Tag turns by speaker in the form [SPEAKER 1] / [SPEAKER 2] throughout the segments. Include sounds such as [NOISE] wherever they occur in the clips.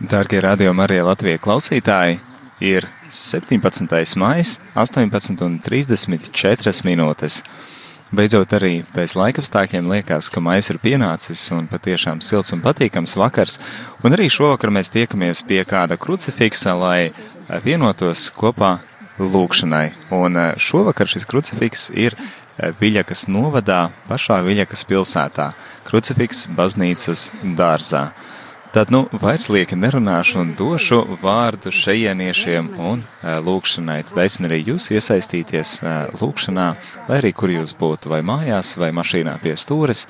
[SPEAKER 1] Dārgie radio Marija Latvija klausītāji, ir 17. maijs, 18,34 minūtes. Beidzot, arī pēc laikapstākļiem liekas, ka maijs ir pienācis un patiešām silts un patīkams vakars. Un arī šovakar mēs tiekamies pie kāda krucifiksa, lai vienotos kopā lūkšanai. Un šovakar šis krucifiks ir Viļakas novadā, pašā Viļakas pilsētā, krucifiks baznīcas dārzā. Tad, nu, vairs lieki nerunāšu un došu vārdu šejieniešiem un lūkšanai. Tad aicinu arī jūs iesaistīties lūkšanā, lai arī kur jūs būtu, vai mājās, vai mašīnā pie stūres.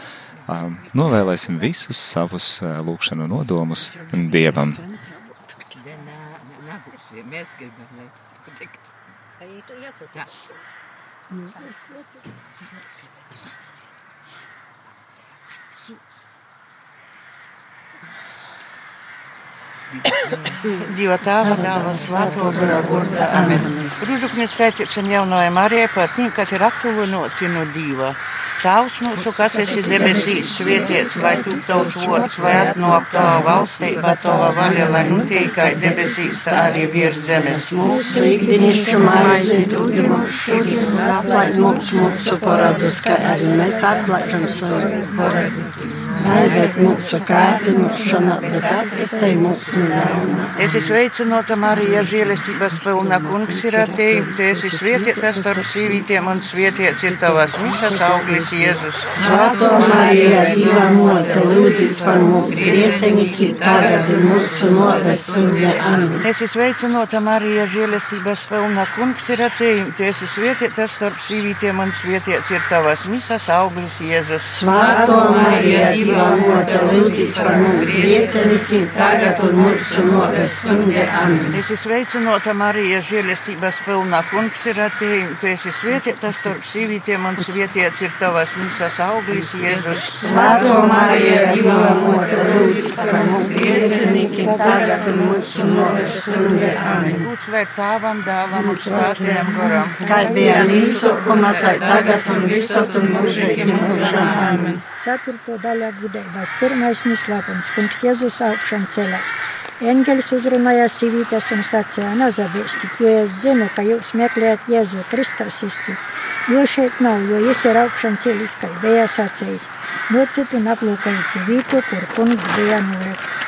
[SPEAKER 1] Novēlēsim visus savus lūkšanu nodomus Dievam. Mēs gribam, lai patikt. Jā. [COUGHS]
[SPEAKER 2] Dieva tēva, dēla un svēto burta. Amen. Rūžukņu skaitīšana jaunajai Marijai par tiem, kas ir attuvinoti no Dieva. Tavs mūsu, kas esi debesīs, svētīts, lai tu tavs vārds, lai atnāk tava valstība, tava vaļa, lai notiek kā debesīs, tā arī virs zemes.
[SPEAKER 3] Mūsu ikdienišķu maizi dod mums šodien, atlaid mums mūsu paradus, kā arī mēs atlaidam savu paradu. Nevērt mūsu kārdinošanā, bet atpestē mūsu ļaunā.
[SPEAKER 2] Es esmu sveicināta Marija, žēlestības pilna kungs ir. Tu esi svētītas starp sīvītiem un svētīts ir tavas visas auglis Jēzus.
[SPEAKER 3] Svētā Marija, Dieva mote, lūdzīs par mums griecenīkiem, tagad ir mūsu nodas sūdē. Amen.
[SPEAKER 2] Es esmu sveicināta Marija, žēlestības pilna kungs ir. Tu esi svētītas starp sīvītiem un svētīts ir tavas visas auglis Jēzus.
[SPEAKER 3] Svētā Marija, Dieva mote, lūdzīs par mums griecenīkiem, tagad ir mūsu nodas sūdē. Amen.
[SPEAKER 2] Es esmu sveicināta Marija, žēlestības pilna kungs ir ar tevi. Tu esi svētītas starp sīvītiem un svētīts ir tavas visas auglis Jēzus.
[SPEAKER 3] Svētā Marija, Dieva mote, lūdzīs par mums griecenīkiem, tagad ir mūsu nodas sūdē. Amen.
[SPEAKER 2] Lūdzu, lai tēvam, dēlam un svētajam garam.
[SPEAKER 3] Kā bija līsokuma, tā tagad un visot un mūžīgi mūžam. Amen.
[SPEAKER 4] Ceturto daļā gudrības. Pirmais noslēpums. Kungs Jēzus augšām celās. Eņģelis uzrunāja sīvītes un sacīja: Nezabīstit, jo es zinu, ka jūs meklējat Jēzu Kristus istu. Jo šeit nav, jo viņš ir augšām celis, kā bija sacījis. Nocit un aplūkojiet vietu, kur kungs bija nolikts.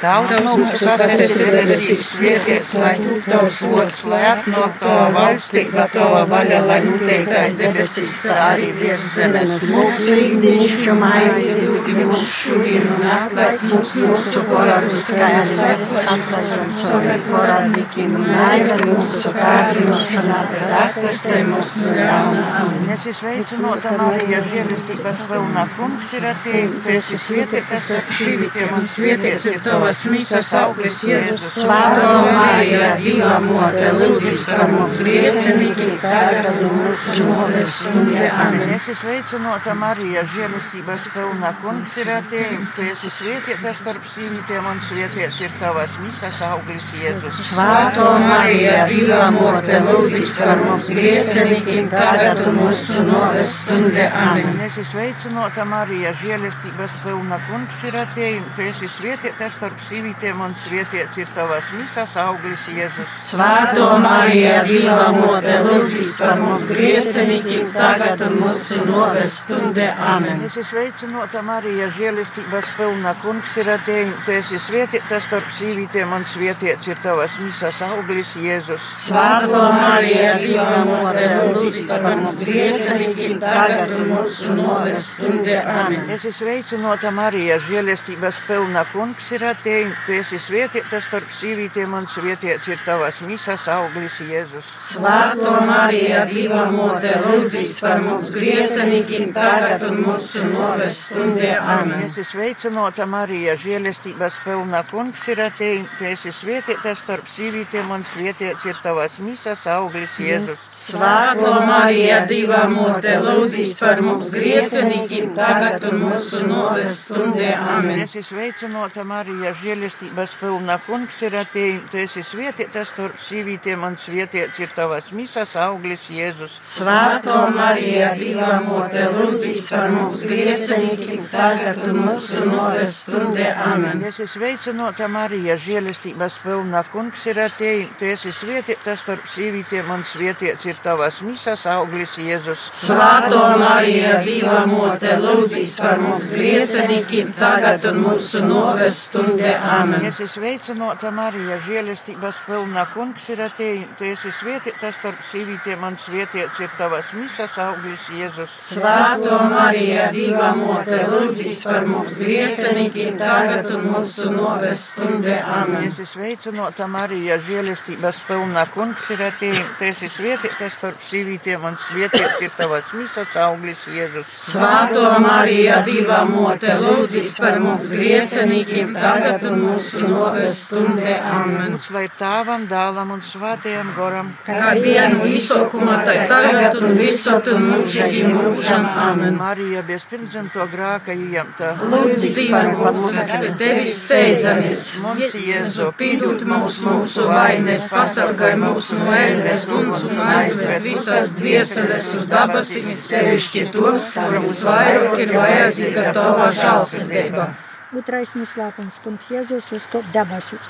[SPEAKER 2] Tauta mums, kas esi debesīs, svētīts, lai tu tavs vārds, lai atnāk tava valstība, tava vaļa, lai notiek kā debesīs, tā arī virs zemes.
[SPEAKER 3] Mūsu ikdienišķu maizi dod mums šodien un atlaid mums mūsu poradus, kā mēs atlaidam savu poradnikiem un aizved mūsu kārdinošanā, bet atpestē mūs no ļauna. Amen.
[SPEAKER 2] Es esmu sveicināta Marija, žēlestības pilna kungs ir ar tevi. Tu esi svētītas starp sīvītiem un svētīts ir tavas misas auglis Jēzus.
[SPEAKER 3] Svētā Marija, Dieva mote, lūdzīs par mums griecenīkiem, tagad mūsu noves stundē. Amen.
[SPEAKER 2] Es esmu sveicināta Marija, žēlestības pilna kungs ir ar tevi. Tu esi svētītas starp sīvītiem un svētīts ir tavas misas auglis Jēzus.
[SPEAKER 3] Svētā Marija, Dieva mote, lūdzīs par mums griecenīkiem, tagad mūsu noves stundē. Amen.
[SPEAKER 2] Es esmu sveicināta Marija, žēlestības pilna kungs ir ar tevi. Tu esi svētītas starp sīvītiem un svētīts ir tavas misas auglis Jēzus.
[SPEAKER 3] Svētā Marija, Dieva mote, lūdzīs par mums griecenīkiem, tagad un mūsu noves stundē. Amen.
[SPEAKER 2] Es esmu sveicināta Marija, žēlestības pilna kungs ir ar tevi. Tu esi svētītas starp sīvītiem un svētīts ir tavas misas auglis Jēzus.
[SPEAKER 3] Svētā Marija, Dieva mote, lūdzīs par mums griecenīkiem, tagad un mūsu noves stundē. Amen.
[SPEAKER 2] Es esmu sveicināta Marija, žēlestības pilna kungs ir ar tevi. Tu esi svētītas starp sīvītiem un svētīts ir tavas misas auglis Jēzus.
[SPEAKER 3] Svētā Marija, Dieva mote, lūdzīs par mums griecenīkiem, tagad un mūsu noves stundē. Amen.
[SPEAKER 2] Es esmu sveicināta Marija, žēlestības pilna kungs ir tevi. Tu esi svētītas starp sīvītiem un svētīts ir tavas misas auglis Jēzus.
[SPEAKER 3] Svētā Marija, Dieva mote, lūdzīs par mums griecenīkiem, tagad un mūsu noves stundē. Amen.
[SPEAKER 2] Es esmu sveicināta Marija, žēlestības pilna kungs ir atejis, tu esi svētītas starp sīvītiem un svētīts ir tavas misas auglis Jēzus.
[SPEAKER 3] Svētā Marija, Dieva mote, lūdzīs par mums griecinīkiem, tagad un mūsu noves stundē. Amen.
[SPEAKER 2] Es esmu sveicināta Marija, žēlestības pilna kungs ir atejis, tu esi svētītas starp sīvītiem un svētīts ir tavas misas auglis Jēzus.
[SPEAKER 3] Svētā Marija, Dieva mote, lūdzīs par mums griecinīkiem, tagad un mūsu noves stundē. Amen.
[SPEAKER 2] Es esmu sveicināta Marija, žēlestības pilna kungs ir atejis, tu esi svētītas starp sīvītiem un svētīts ir tavas misas auglis Jēzus.
[SPEAKER 3] Svētā Marija, Dieva mote, lūdzīs par mums griecinīkiem, tagad un mūsu noves stundē. Amen.
[SPEAKER 2] Es esmu sveicināta Marija, žēlestības pilna kungs ir atejis, tu esi svētītas starp sīvītiem un svētīts ir tavas misas auglis Jēzus.
[SPEAKER 3] Svētā Marija, Dieva mote, lūdzīs par mums griecinīkiem, tagad un mūsu noves stundē. Amen.
[SPEAKER 2] Lai tāvam, dālam un svētajam goram.
[SPEAKER 3] Kā dienu izsaukumā, tā tagad un visot un mūžīgi mūžam. Amen.
[SPEAKER 2] Marija bez pirmdzimto grāka ieņemta.
[SPEAKER 3] Lūdzu, Dievs, ka tevis steidzamies.
[SPEAKER 2] Mums Jēzu
[SPEAKER 3] Pīdūt mums mūsu vainas, pasargāj mūs no ēles, mums un aizved visas dvieseles uz dabasim, sevišķi tos, kuriem visvairāk ir vajadzīga tava žālsirdība.
[SPEAKER 4] Otrais noslēpums, kungs Jēzus uzkop dabasus.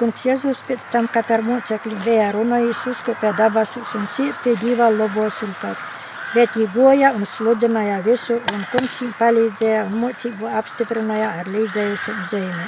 [SPEAKER 4] Kungs Jēzus pēc tam, kad ar mocekļiem bija runājis, uzkopja dabasus un ciet pie diva lobos ulkas. Bet viņi goja un sludināja visur, un kungs viņiem palīdzēja un mocību apstiprināja ar līdzējušu dzīvi.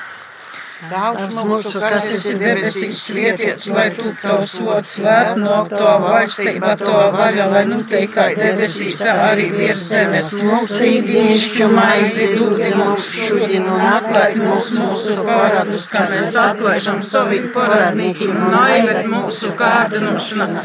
[SPEAKER 2] Daudz
[SPEAKER 3] Mūsu, kas esi debesīs, svētīts, lai tu tavs vārds svēt no to valstība, to vaļa, lai nu te kā debesīs, tā arī virs zemes. Mūsu īdiņšķu maizi dūdi mums šodien un atlaid mūs mūsu paradus, kā mēs atlaižam saviem paradnīkiem un aived mūsu kārdinošanā.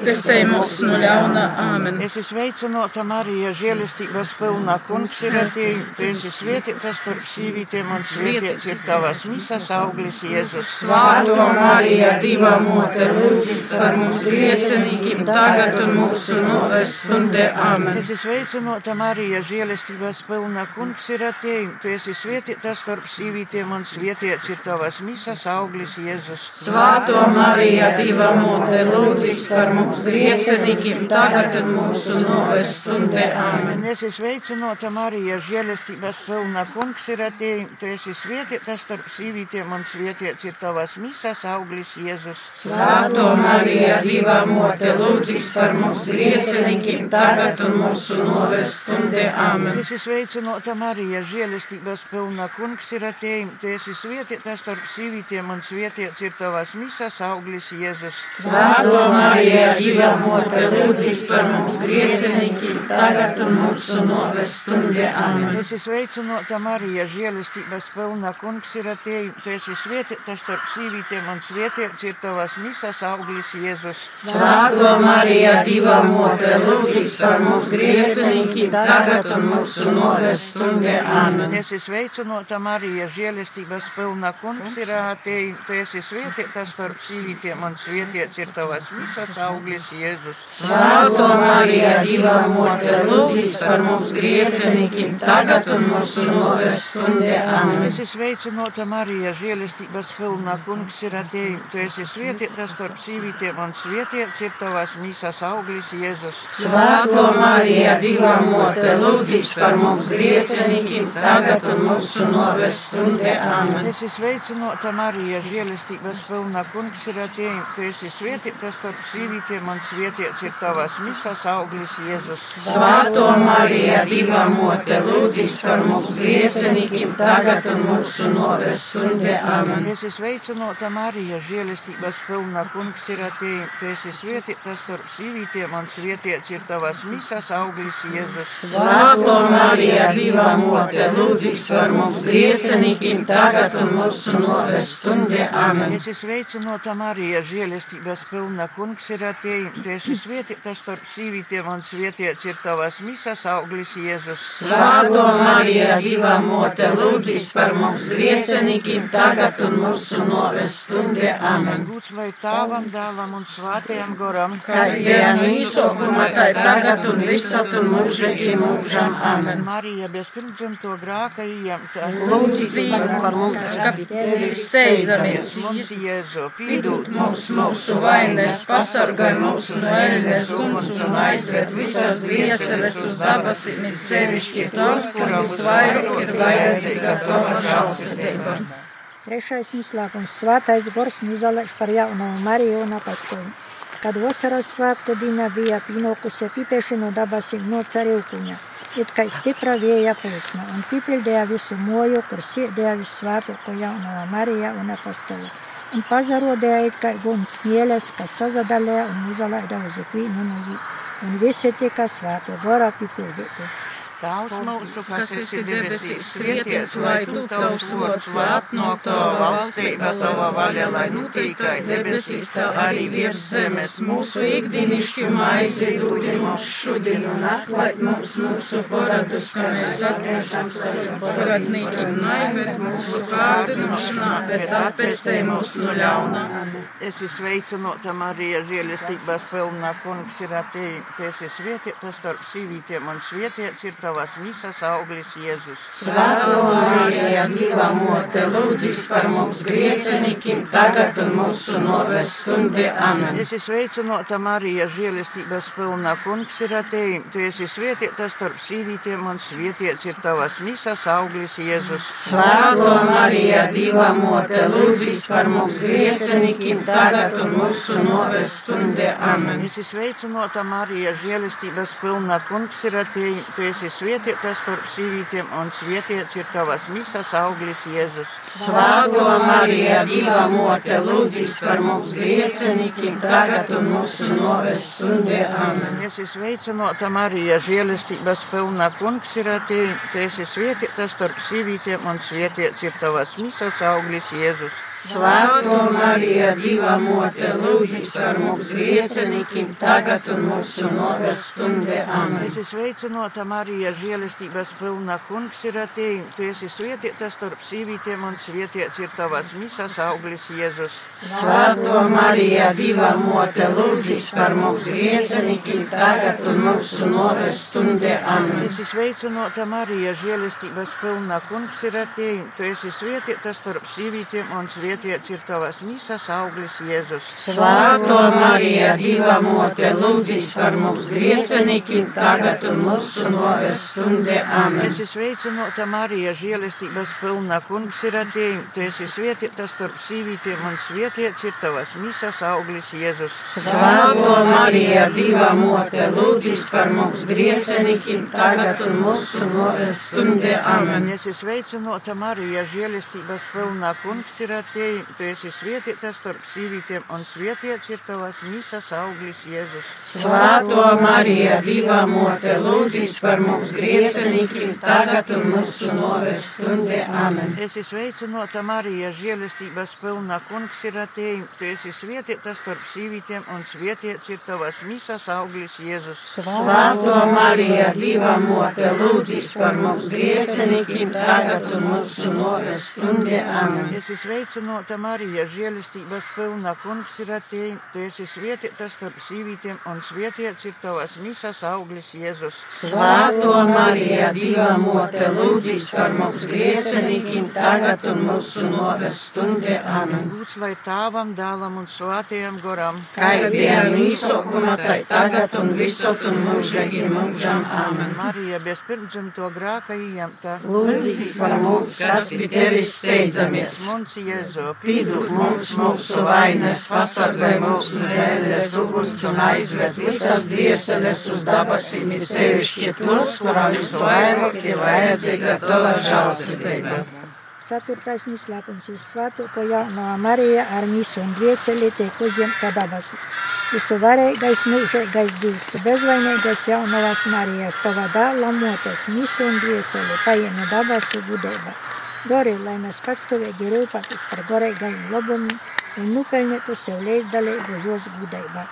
[SPEAKER 3] Pestē mūs no ļauna. Āmen.
[SPEAKER 2] Es esmu sveicināta Marija, žēlestības pilna kungs ir atejis, tu esi svētītas starp sīvītiem un svētīts ir tavas misas auglis Jēzus.
[SPEAKER 3] Svētā Marija, Dieva mote, lūdzīs par mums griecinīkiem, tagad un mūsu noves stundē. Āmen.
[SPEAKER 2] Es esmu sveicināta Marija, žēlestības pilna kungs ir atejis, tu esi svētītas starp sīvītiem un svētīts ir tavas misas auglis Jēzus.
[SPEAKER 3] Svētā Marija, Dieva mote, lūdzīs par mums griecinīkiem, tagad un mūsu noves stundē. Āmen.
[SPEAKER 2] Es esmu sveicināta Marija, žēlestības pilna kungs ir atejis, tu esi svētītas starp sīvītiem un svētīts ir tavas misas auglis Jēzus.
[SPEAKER 3] Svētā Marija, Dieva mote, lūdzīs par mums griecinīkiem, tagad un mūsu noves stundē. Āmen.
[SPEAKER 2] Es esmu sveicināta Marija, žēlestības pilna kungs ir atejis, tu esi svētītas starp sīvītiem un svētīts ir tavas misas auglis Jēzus.
[SPEAKER 3] Svētā Marija, Dieva mote, lūdzīs par mums griecinīkiem, tagad un mūsu noves stundē. Āmen.
[SPEAKER 2] Es esmu sveicināta Marija, žēlestības pilna kungs ir atejis, tu esi svētītas starp sīvītiem un svētīts ir tavas misas auglis Jēzus.
[SPEAKER 3] Svētā Marija, Dieva mote, lūdzīs par mums griecinīkiem, tagad un mūsu noves stundē. Āmen.
[SPEAKER 2] Es esmu sveicināta Marija, žēlestības pilna kungs ir atejis, tu esi svētītas starp sīvītiem un svētīts ir tavas misas auglis Jēzus.
[SPEAKER 3] Svētā Marija, Dieva mote, lūdzīs par mums griecinīkiem, tagad un mūsu noves stundē. Āmen.
[SPEAKER 2] Es esmu sveicināta Marija, žēlestības pilna kungs ir atejis, tu esi svētītas starp sīvītiem un svētīts ir tavas misas auglis Jēzus.
[SPEAKER 3] Svētā Marija, Dieva mote, lūdzīs par mums griecinīkiem, tagad un mūsu noves stundē. Āmen.
[SPEAKER 2] Es esmu sveicināta Marija, žēlestības pilna kungs ir atejis, tu esi svētītas starp sīvītiem un svētīts ir tavas misas auglis Jēzus.
[SPEAKER 3] Svētā Marija, Dieva mote, lūdzīs par mums griecinīkiem, tagad un mūsu noves stundē. Āmen.
[SPEAKER 2] Es esmu sveicināta Marija, žēlestības pilna kungs ir atejis, tu esi svētītas starp sīvītiem un svētīts ir tavas misas auglis Jēzus.
[SPEAKER 3] Svētā Marija, Dieva mote, lūdzīs par mums griecinīkiem, tagad un mūsu noves stundē. Āmen.
[SPEAKER 2] Es esmu sveicināta Marija, žēlestības pilna kungs ir atejis, tu esi svētītas starp sīvītiem un svētīts ir tavas misas auglis Jēzus.
[SPEAKER 3] Svētā Marija, Dieva mote, lūdzīs par mums griecinīkiem, grēcinikiem, tagad un mūsu noves stundē. Amen.
[SPEAKER 2] Būs lai tāvam dēlam un svētajam goram,
[SPEAKER 3] Kā bija no izsākuma, tā ir tagad un visat un mūžīgi mūžam. Amen.
[SPEAKER 2] Marija bez pirmdzimto grāka ieņemta.
[SPEAKER 3] Lūdzu, Dievu par mums, ka tevi steidzamies.
[SPEAKER 2] Mums Jēzu,
[SPEAKER 3] Pīdūt mums mūsu vainas, pasargāj mūs no ēnes uguns un aizved visas grieseles uz dabasim, it sevišķi tos, kuriem visvairāk ir vajadzīga tava žālsirdība.
[SPEAKER 4] Trešais noslēpums - Svētais Gors nuzalēš par jauno Mariju un apakstoņu. Kad vasaras svētku diena bija pienākusi pipēši no dabasim no cerīkuņa, it kā stipra vēja plūsma, un pipildīja visu moju, kur sēdēja visvētāko jauno Mariju un apakstoņu. Un pazarodēja it kā guns mieles, kas sazadalēja un uzalaida uz ikvienu no jī. Un visi tika svēto gora pipildīti.
[SPEAKER 2] Tavs mūsu,
[SPEAKER 3] Kas esi debesīs, svētīts, lai tu tavs vārds, lai atnāk tava valstība, tava vaļa, lai notiek kā debesīs, tā arī virs zemes. Mūsu ikdienišķi maizi dūdi mums šodien un atlaid mums mūsu paradus, kā mēs atgriežam saviem paradnīkiem, naivēt mūsu kārdināšanā, bet atpestē mūs no ļauna.
[SPEAKER 2] Es esmu sveicināta Marija, žēlestības pilna kungs ir atēji. Tu esi svētītas starp sīvītiem un svētīts ir tavas visas auglis Jēzus.
[SPEAKER 3] Svētā Marija, Dieva mote, lūdzīs par mums griecenikiem, tagad un mūsu noves stundi. Amen.
[SPEAKER 2] Es esmu sveicināta Marija, žēlestības pilna kungs ir atēji. Tu esi svētītas starp sīvītiem un svētīts ir tavas visas auglis Jēzus.
[SPEAKER 3] Svētā Marija, Dieva mote, lūdzīs par mums griecenikiem, tagad un mūsu noves stundi. Amen.
[SPEAKER 2] Es esmu sveicināta Marija, žēlestības pilna kungs ir atēji. Tu esi svētītas starp sīvītiem un svētīts ir tavas visas auglis Jēzus.
[SPEAKER 3] Svētā Marija, Dieva mote, lūdzīs par mums griecenikiem, tagad un mūsu noves stundi. Amen.
[SPEAKER 2] Es esmu sveicināta Marija, žēlestības pilna kungs ir atēji. Tu esi svētītas starp sīvītiem un svētīts ir tavas visas auglis Jēzus.
[SPEAKER 3] Svētā Marija, Dieva mote, lūdzīs par mums griecenikiem, tagad un mūsu noves stundi. Amen.
[SPEAKER 2] Es esmu sveicināta Marija, žēlestības pilna kungs ir atēji. Tu esi svētītas starp sīvītiem un svētīts ir tavas visas auglis Jēzus.
[SPEAKER 3] Svētā Marija, Dieva mote, lūdzīs par mums griecenikiem, tagad un mūsu noves stundi. Amen.
[SPEAKER 2] Es esmu sveicināta Marija, žēlestības pilna kungs ir atēji. Tu esi svētītas starp sīvītiem un svētīts ir tavas visas auglis Jēzus.
[SPEAKER 3] Svētā Marija, Dieva mote, lūdzīs par mums griecenikiem, tagad un mūsu noves stundi. Amen.
[SPEAKER 2] Es esmu sveicināta Marija, žēlestības pilna kungs ir atēji. Tu esi svētītas starp sīvītiem un svētīts ir tavas visas auglis Jēzus.
[SPEAKER 3] Svētā Marija, Dieva mote, lūdzīs par mums griecenikiem, tagad un mūsu noves stundi. Amen.
[SPEAKER 2] Es esmu sveicināta Marija, žēlestības pilna kungs ir atēji. Tu esi svētītas starp sīvītiem un svētīts ir tavas visas auglis Jēzus.
[SPEAKER 3] Svētā Marija, Dieva mote, lūdzīs par mums griecenikiem, tagad un mūsu noves stundi. Amen.
[SPEAKER 2] Es esmu sveicināta Marija, žēlestības pilna kungs ir atēji. Tu esi svētītas starp sīvītiem un svētīts ir tavas visas auglis Jēzus.
[SPEAKER 3] Svētā Marija, Dieva mote, lūdzīs par mums griecenikiem, tagad un mūsu noves stundi. Amen.
[SPEAKER 2] Es esmu sveicināta Marija, žēlestības pilna kungs ir atēji. Tu esi svētītas starp sīvītiem un svētīts ir tavas visas auglis Jēzus.
[SPEAKER 3] Svētā Marija, Dieva mote, lūdzīs par mums griecenikiem, tagad un mūsu noves stundi. Amen.
[SPEAKER 2] Lūdz, lai tāvam dēlam un svētajam goram.
[SPEAKER 3] Kā bija īsākuma, tā tagad un visot un mūžīgi mūžam. Amen.
[SPEAKER 2] Marija bez pirmdzimto grāka ieņemta.
[SPEAKER 3] Lūdzīs par mums, kas pie tevis steidzamies.
[SPEAKER 2] Mums Jēzu,
[SPEAKER 3] Pīdūt mums mūsu vainas, pasargāj mūsu dēļas uguns un aizved visas dvieseles uz dabasīm, ir sevišķi tos, kurām visvairāk ir vajadzīga tava žālsirdība.
[SPEAKER 4] Ceturtais noslēpums ir svētoko jaunā Marija ar misu un dvieseli tiek uzņemta dabasis. Visu varīgais mūžīgais Dievs, tu bezvainīgais jaunavas Marijas, tava dēla motes, misu un dvieseli paienu dabasu gudēba. Dori, lai mēs paktuvīgi rūpētos par gorīgajiem labumiem un nupelnītu sev līdzdalību jos gudībā.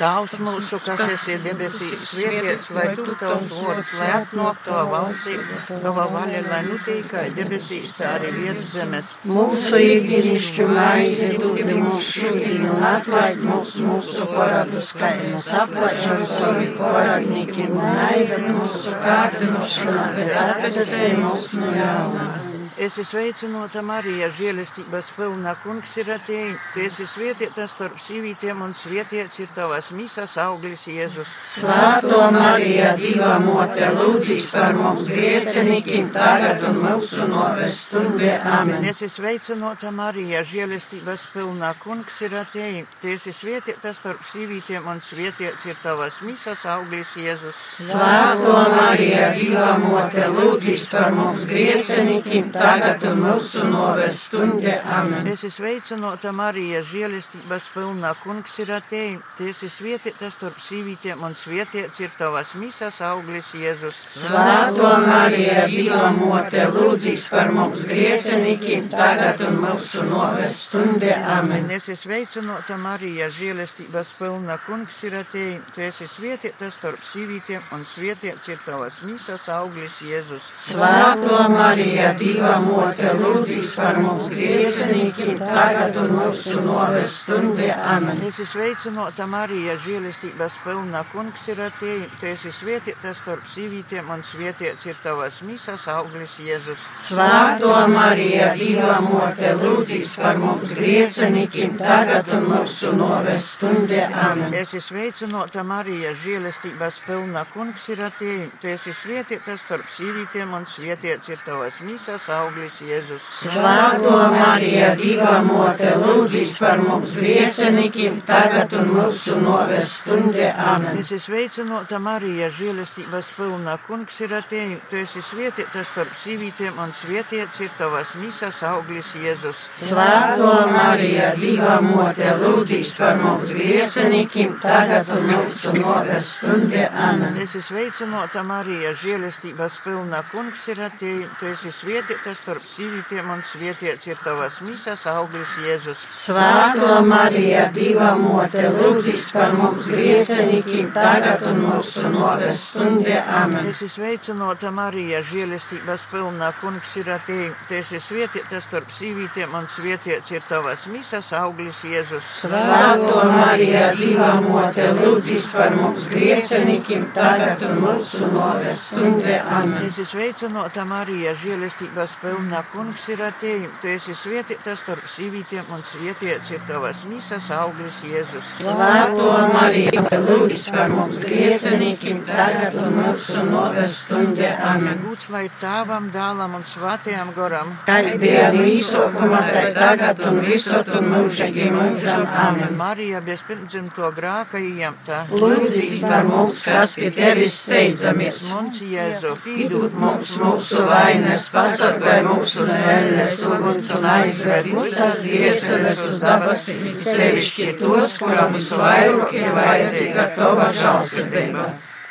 [SPEAKER 2] Tauts mūsu, kas esi debesīs, svētīts, lai tu tavs vārds, lai atnāk tava valstība, tava vaļa, lai notiek kā debesīs, tā arī virs zemes.
[SPEAKER 3] Mūsu īkdienišķu maizi dod mums šodien un atlaid mums mūsu paradus, kā mēs atlaižam savi paradnikiem un aived mūsu kārdinošanā, bet atpestē mūs no ļaunā.
[SPEAKER 2] Es esmu sveicināta Marija, žēlestības pilna kungs ir atēji. Tu esi svētītas starp sīvītiem un svētīts ir tavas misas auglis Jēzus.
[SPEAKER 3] Svētā Marija, Dieva mote, lūdzīs par mums griecinīkiem tagad un mūsu novest stundē. Amen.
[SPEAKER 2] Es esmu sveicināta Marija, žēlestības pilna kungs ir atēji. Tu esi svētītas starp sīvītiem un svētīts ir tavas misas auglis Jēzus.
[SPEAKER 3] Svētā Marija, Dieva mote, lūdzīs par mums griecinīkiem tagad un mūsu novest stundē. Amen.
[SPEAKER 2] Es esmu sveicināta Marija, žēlestības pilna kungs ir atēji. Tu esi svētītas starp sīvītiem un svētīts ir tavas misas auglis Jēzus.
[SPEAKER 3] Svētā Marija, Dieva mote, lūdzīs par mums griecinīkiem tagad un mūsu novest stundē. Amen.
[SPEAKER 2] Es esmu sveicināta Marija, žēlestības pilna kungs ir atēji. Tu esi svētītas starp sīvītiem un svētīts ir tavas misas auglis Jēzus.
[SPEAKER 3] Svētā Marija, Dieva mote, lūdzīs par mums griecinīkiem tagad un mūsu novest stundē. Amen.
[SPEAKER 2] Es esmu sveicināta Marija, žēlestības pilna kungs ir atēji. Tu esi svētītas starp sīvītiem un svētīts ir tavas misas auglis Jēzus.
[SPEAKER 3] Svētā Marija, Dieva mote, lūdzīs par mums griecinīkiem tagad un mūsu novest stundē. Amen.
[SPEAKER 2] Es esmu sveicināta Marija, žēlestības pilna kungs ir atēji. Tu esi svētītas starp sīvītiem un svētīts ir tavas misas auglis Jēzus.
[SPEAKER 3] Svētā Marija, Dieva mote, lūdzīs par mums griecinīkiem tagad un mūsu novest stundē. Amen.
[SPEAKER 2] Es sveicināta Marija, žēlestības pilna kungs ir atēji. Tu esi svētītas starp sīvītiem un svētīts ir tavas misas auglis Jēzus.
[SPEAKER 3] Svētā Marija, Dieva mote, lūdzīs par mums griecinīkiem tagad un mūsu novest stundē. Amen.
[SPEAKER 2] Es sveicināta Marija, žēlestības pilna kungs ir atēji. Tu esi svētītas starp sīvītiem un svētīts ir tavas misas auglis Jēzus.
[SPEAKER 3] Svētā Marija, Dieva mote, lūdzīs par mums griecinīkiem tagad un mūsu novest stundē. Amen.
[SPEAKER 2] Es esmu sveicināta Marija, žēlestības pilna kungs ir atēji. Tu esi svētītas starp sīvītiem un svētīts ir tavas misas auglis Jēzus.
[SPEAKER 3] Svētā Marija, Dieva mote, lūdzīs par mums griecinīkiem tagad un mūsu novest stundē. Amen.
[SPEAKER 2] Es esmu sveicināta Marija, žēlestības pilna kungs ir atēji. Tu esi svētītas starp sīvītiem un svētīts ir tavas misas auglis Jēzus.
[SPEAKER 3] Svētā Marija, lūdzīs par mums griecinīkiem tagad un mūsu novest stundē. Amen.
[SPEAKER 2] Gūts lai tēvam, dēlam un svētajam goram.
[SPEAKER 3] Kā bija no īsākuma, tā tagad un visur un mūžīgi mūžam. Amen.
[SPEAKER 2] Marija bez pirmdzimto grāka ieņemta.
[SPEAKER 3] Lūdzīs par mums, kas pie tevis steidzamies.
[SPEAKER 2] Mums Jēzu,
[SPEAKER 3] Pīdūt mums mūsu vainas, pasargāj mūsu no elles uguns un aizvēr visas dvieseles uz dabasīm, sevišķi tos, kuram visvairāk ir vajadzīga tava žālsirdība.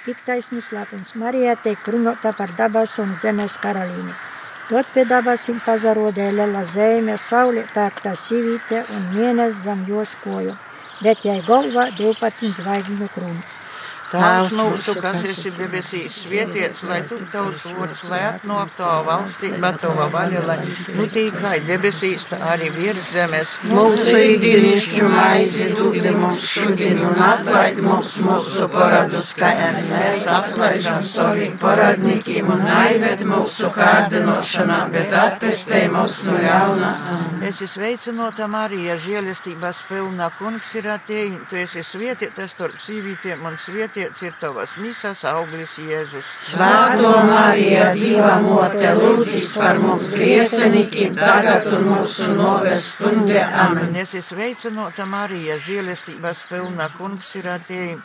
[SPEAKER 4] Piktais noslēpums Marijā tiek runāta par dabas un zemes karalīni. Tot pie dabasīm pazarodēja liela zeme, saulē tārta sīvīte un mēnesis zem jos koju, bet jai galvā 12 zvaigžņu krūns.
[SPEAKER 2] Tēvs mūsu, kas esi debesīs, svētīts, lai tu tavs vārds, lai atnāk tava valstība, tava vaļa, lai nu tīkai debesīs, tā arī virs zemes.
[SPEAKER 3] Mūsu ikdienišķu maizi dod mums šodien un atlaid mums mūsu paradus, kā mēs atlaižam saviem paradniekiem un aived mūsu kārdinošanā, bet atpestē mūs no ļaunā.
[SPEAKER 2] Es esmu sveicināta Marija, žēlestības pilna kungs ir atēji. Tu esi svētītas starp sīvītiem un svētīts ir tavas misas auglis Jēzus.
[SPEAKER 3] Svētā Marija, Dieva mote, lūdzīs par mums griecinīkiem tagad un mūsu novest stundē. Amen.
[SPEAKER 2] Es esmu sveicināta Marija, žēlestības pilna kungs ir atēji.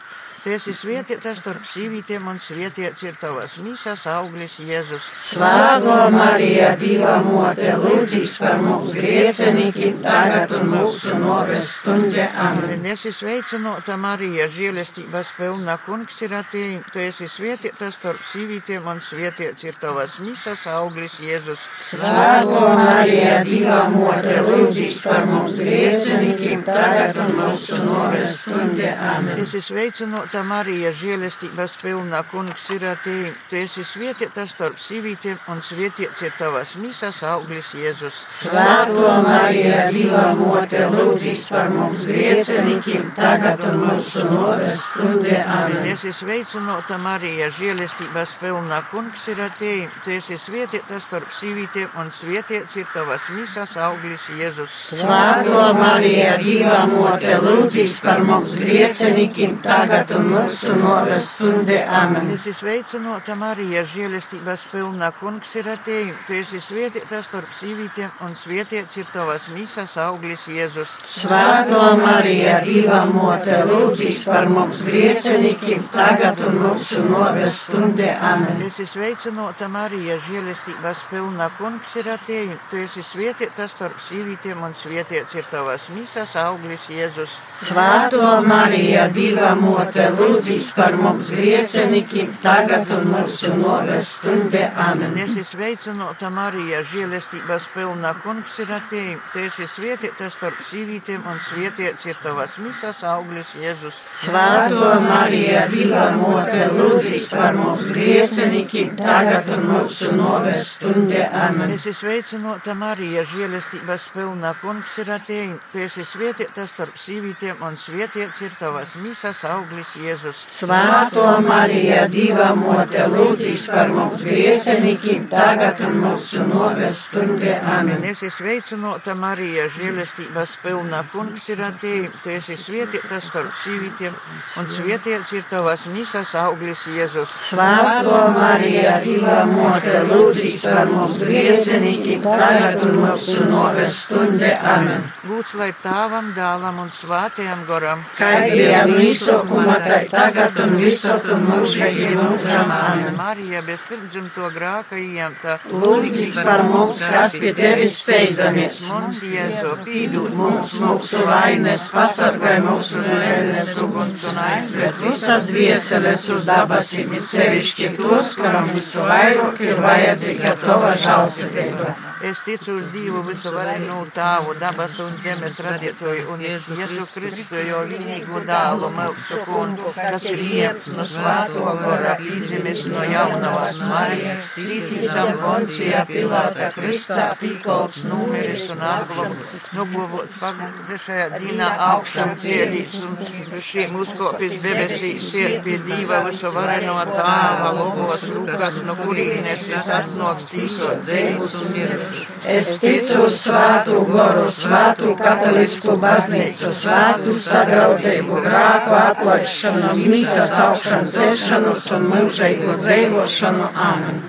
[SPEAKER 2] Tu esi svētītas starp sīvītiem un svētīts ir tavas mīsas auglis Jēzus.
[SPEAKER 3] Svētā Marija, Dieva mote, lūdzīs par mums griecenīkiem, tagad un mūsu noves stundē. Amen.
[SPEAKER 2] Es esmu sveicināta Marija, žēlestības pilna kungs ir atējis. Tu esi svētītas starp sīvītiem un svētīts ir tavas mīsas auglis Jēzus.
[SPEAKER 3] Svētā Marija, Dieva mote, lūdzīs par mums griecenīkiem, tagad un mūsu noves stundē. Amen.
[SPEAKER 2] Es esmu sveicināta Marija, žēlestības pilna kungs ir atējis. Tu esi svētītas starp sīvītiem un svētīts ir tavas mīsas auglis Jēzus.
[SPEAKER 3] Svētā Marija, Dieva mote, lūdzīs par mums griecenīkiem, tagad un mūsu noves stundē. Amen.
[SPEAKER 2] Es esmu sveicināta Marija, žēlestības pilna kungs ir atējis. Tu esi svētītas starp sīvītiem un svētīts ir tavas mīsas auglis Jēzus.
[SPEAKER 3] Svētā Marija, Dieva mote, lūdzīs par mums griecenīkiem, tagad un mūsu noves stundē. Amen.
[SPEAKER 2] Es esmu sveicināta Marija, žēlestības pilna kungs ir atējis. Tu esi svētītas starp sīvītiem un svētīts ir tavas mīsas auglis Jēzus.
[SPEAKER 3] Svētā Marija, Dieva mote, lūdzīs par mums griecenīkiem, tagad un mūsu noves stundē. Amen.
[SPEAKER 2] Es esmu sveicināta Marija, žēlestības pilna kungs ir atējis. Tu esi svētītas starp sīvītiem un svētīts ir tavas mīsas auglis Jēzus.
[SPEAKER 3] Svētā Marija, Dieva mote, lūdzīs par mums griecenīkiem, tagad un mūsu noves stundē. Amen.
[SPEAKER 2] Es esmu sveicināta Marija, žēlestības pilna kungs ir atējis. Tu esi svētītas starp sīvītiem un svētīts ir tavas mīsas auglis Jēzus.
[SPEAKER 3] Svētā Marija, Dieva mote, lūdzīs par mums griecenīkiem, tagad un mūsu noves stundē. Amen.
[SPEAKER 2] Es esmu sveicināta Marija, žēlestības pilna kungs ir atējis. Tu esi svētītas starp sīvītiem un svētīts ir tavas mīsas auglis Jēzus.
[SPEAKER 3] Svētā Marija, Dieva mote, lūdzīs par mums griecenīkiem, tagad un mūsu noves stundē. Amen.
[SPEAKER 2] Es esmu sveicināta Marija, žēlestības pilna kungs ir atējis. Tu esi svētītas starp sīvītiem un svētīts ir tavas mīsas auglis Jēzus.
[SPEAKER 3] Svētā Marija, Dieva mote, lūdzīs par mums griecenīkiem, tagad un mūsu noves stundē. Amen.
[SPEAKER 2] Lūdzu, lai tāvam dēlam un svātajam goram,
[SPEAKER 3] Kā bija visokuma, tā tagad un visot un mūžīgi mūžam.
[SPEAKER 2] Marija bez pirmdzimto grāka iemta.
[SPEAKER 3] Lūdzīs par mums, kas pie tevis steidzamies.
[SPEAKER 2] Mums Jēzu pīdūt
[SPEAKER 3] Mums mūsu vainas pasargāja mūsu žēlnes uguns un aizved visas dvieseles uz dabasim, it sevišķi tos, kuram visu vairāk ir vajadzīga tava žālsirdība.
[SPEAKER 2] Es ticu uz Dievu visu varenu tāvu, dabas un zemes radītoju un Jēzu Kristu, jo vienīgo dālu mūsu kungu, kas ir iets no svāto gora, pīdzimis no jaunavas Marijas, cītīsam Poncija, Pilāta, Kristā, pīkolts, numeris un apglobots, noglobots pagriešajā dīnā augšām cielīs un šiem uzkopis debesīs ir pie Dieva visu vareno tāva, lobos lukas, no kurīnes es atnoks tīsot dzēvus un mirušus.
[SPEAKER 3] Es ticu uz svētu goru, svētu katolisku baznīcu, svētu sadraudzību, grāku atlaidšanu, misas augšanu, celšanos un mūžīgu dzīvošanu. Amen.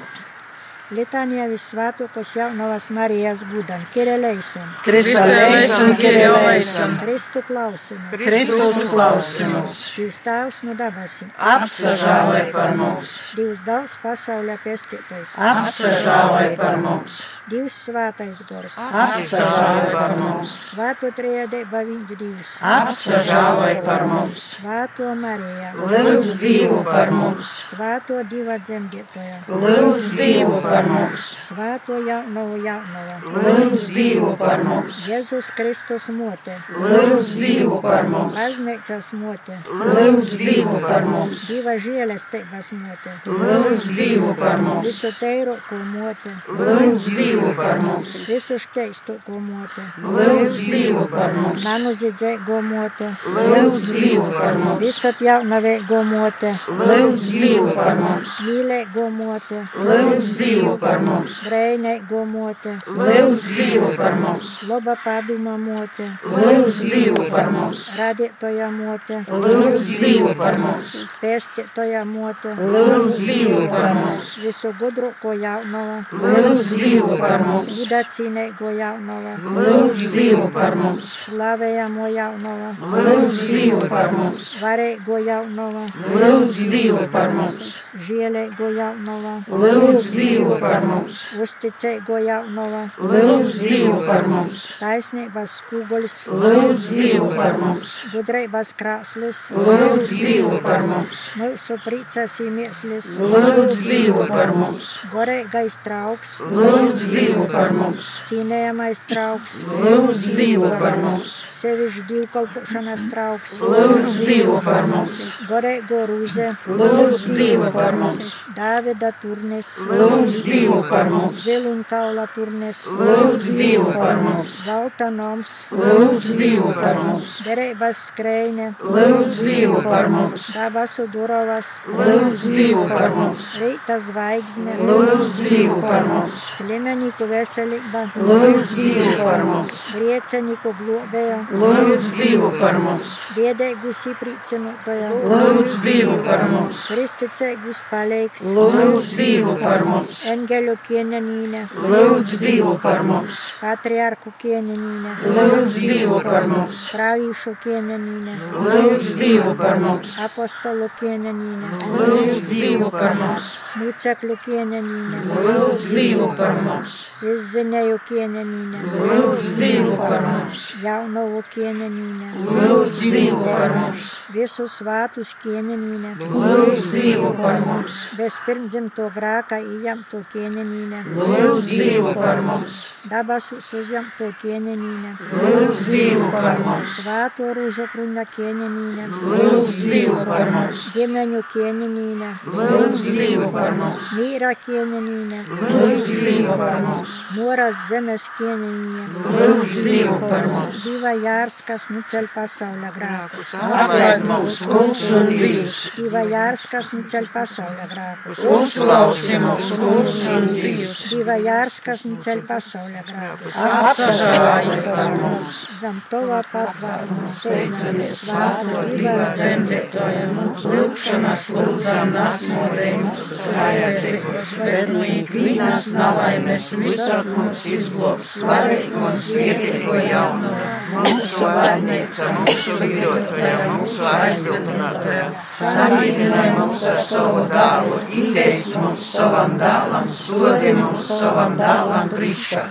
[SPEAKER 4] Litānijā visvētākos jaunavas Marijas gudam, Kireleisam,
[SPEAKER 3] Kristālais un Kirilēsam,
[SPEAKER 4] Kristu klausim,
[SPEAKER 3] Kristus klausimus,
[SPEAKER 4] Jūs tēvs no dabasim,
[SPEAKER 3] apsažālai par mums,
[SPEAKER 4] Divs dals pasaulē pestītais,
[SPEAKER 3] apsažālai par mums,
[SPEAKER 4] Divs svētais gors,
[SPEAKER 3] apsažālai par mums,
[SPEAKER 4] Svēto triedēba viņš divs,
[SPEAKER 3] apsažālai par mums,
[SPEAKER 4] Svēto Mariju,
[SPEAKER 3] lūdz Dievu par mums,
[SPEAKER 4] Svēto diva dzemdētoja,
[SPEAKER 3] lūdz Dievu par mums,
[SPEAKER 4] Svēto jaunavu jaunava,
[SPEAKER 3] lūdz Dievu par mums,
[SPEAKER 4] Jēzus Kristus mote,
[SPEAKER 3] lūdz Dievu par mums,
[SPEAKER 4] baznīcas mote,
[SPEAKER 3] lūdz Dievu par mums,
[SPEAKER 4] diva žēlestības mote,
[SPEAKER 3] lūdz Dievu par mums,
[SPEAKER 4] visu teiroko mote,
[SPEAKER 3] lūdz Dievu par mums,
[SPEAKER 4] visu škeistoko mote,
[SPEAKER 3] lūdz Dievu par mums,
[SPEAKER 4] manu dzidzēgo mote,
[SPEAKER 3] lūdz Dievu par mums,
[SPEAKER 4] visat jaunaveigo mote,
[SPEAKER 3] lūdz Dievu par mums,
[SPEAKER 4] mīlēgo mote,
[SPEAKER 3] lūdz Dievu Dievu par mums,
[SPEAKER 4] brēnēgo mote,
[SPEAKER 3] lūdz Dievu par mums,
[SPEAKER 4] laba paduma mote,
[SPEAKER 3] lūdz Dievu par mums,
[SPEAKER 4] radītoja mote,
[SPEAKER 3] lūdz Dievu par mums,
[SPEAKER 4] pēstitoja mote,
[SPEAKER 3] lūdz Dievu par mums,
[SPEAKER 4] visu gudruko jaunava,
[SPEAKER 3] lūdz Dievu par mums,
[SPEAKER 4] gudacīnēgo jaunava,
[SPEAKER 3] lūdz Dievu par mums,
[SPEAKER 4] slavējamo jaunava,
[SPEAKER 3] lūdz Dievu par mums,
[SPEAKER 4] varēgo jaunava,
[SPEAKER 3] lūdz Dievu par mums,
[SPEAKER 4] žielēgo jaunava,
[SPEAKER 3] lūdz Dievu par mums,
[SPEAKER 4] uzticēgo jaunava,
[SPEAKER 3] lūdz Dievu par mums,
[SPEAKER 4] taisnības skuguļs,
[SPEAKER 3] lūdz Dievu par mums,
[SPEAKER 4] gudrības krāslis,
[SPEAKER 3] lūdz Dievu par mums,
[SPEAKER 4] mūsu prīcas iemieslis,
[SPEAKER 3] lūdz Dievu par mums,
[SPEAKER 4] gorēgais trauks,
[SPEAKER 3] lūdz Dievu par mums,
[SPEAKER 4] cīnējamais trauks,
[SPEAKER 3] lūdz Dievu par mums,
[SPEAKER 4] sevišķi divkalpošanas trauks,
[SPEAKER 3] lūdz Dievu par mums,
[SPEAKER 4] gorēgo rūze,
[SPEAKER 3] lūdz Dievu par mums,
[SPEAKER 4] Dāvida turnes,
[SPEAKER 3] lūdz Dievu par mums,
[SPEAKER 4] ziluņkaula turnes,
[SPEAKER 3] lūdz Dievu par mums,
[SPEAKER 4] zelta noms,
[SPEAKER 3] lūdz Dievu par mums,
[SPEAKER 4] derības skrējne,
[SPEAKER 3] lūdz Dievu par mums,
[SPEAKER 4] dabasu durovas,
[SPEAKER 3] lūdz Dievu par mums,
[SPEAKER 4] rīta zvaigzne,
[SPEAKER 3] lūdz Dievu par mums,
[SPEAKER 4] slimeniku veselība,
[SPEAKER 3] lūdz Dievu par mums,
[SPEAKER 4] grieceniku globēja,
[SPEAKER 3] lūdz Dievu par mums,
[SPEAKER 4] biedēgu siprīcinotoja,
[SPEAKER 3] lūdz Dievu par mums,
[SPEAKER 4] kristicēgus palīgs,
[SPEAKER 3] lūdz Dievu par mums,
[SPEAKER 4] Angelių kieninynę.
[SPEAKER 3] Lūdz Dievo par mums.
[SPEAKER 4] Patriarkų kieninynę.
[SPEAKER 3] Lūdz Dievo par mums.
[SPEAKER 4] Pravyšų kieninynę.
[SPEAKER 3] Lūdz Dievo par mums.
[SPEAKER 4] Apostolų kieninynę.
[SPEAKER 3] Lūdz Dievo par mums.
[SPEAKER 4] Mūceklių kieninynę.
[SPEAKER 3] Lūdz Dievo par mums.
[SPEAKER 4] Izzinėjų kieninynę.
[SPEAKER 3] Lūdz Dievo par mums.
[SPEAKER 4] Jaunovų kieninynę.
[SPEAKER 3] Lūdz Dievo par mums.
[SPEAKER 4] Visus vatus kieninynę.
[SPEAKER 3] Lūdz Dievo par mums.
[SPEAKER 4] Bespirmdinto graką įjamtų ījamto kienenīne,
[SPEAKER 3] lūdz Dievu par mums,
[SPEAKER 4] dabasus uzjamto kienenīne,
[SPEAKER 3] lūdz Dievu par mums,
[SPEAKER 4] svāto rūžu kruņa kienenīne,
[SPEAKER 3] lūdz Dievu par mums,
[SPEAKER 4] ģimeņu kienenīne,
[SPEAKER 3] lūdz Dievu par mums,
[SPEAKER 4] mīra kienenīne,
[SPEAKER 3] lūdz Dievu par mums,
[SPEAKER 4] noras zemes kienenīne,
[SPEAKER 3] lūdz Dievu par mums,
[SPEAKER 4] diva jārs, kas nuceļ pasaules grākus,
[SPEAKER 3] atlaid mums, kungs un Dievs,
[SPEAKER 4] diva jārs, kas nuceļ pasaules grākus,
[SPEAKER 3] uzklausi mums, kungs
[SPEAKER 4] diva jārs, kas nuceļ pasaules grākus,
[SPEAKER 3] apsažāji par mums,
[SPEAKER 4] zem tova patvāruma steidzamies
[SPEAKER 3] svāto diva dzemdētoja mums, lūkšanas lūdzām nasmodēji mūsu kājācekos, bet no ikvienas nalaimes visur mums izglobs slavīgo un svētīgo jauno,
[SPEAKER 2] Mūsu vārnīca, mūsu vidotoja, mūsu aizbildinātoja,
[SPEAKER 3] samierināja mums ar savu dālu, ieteic mums savam dālam, sodi mums savam dālam priekšā,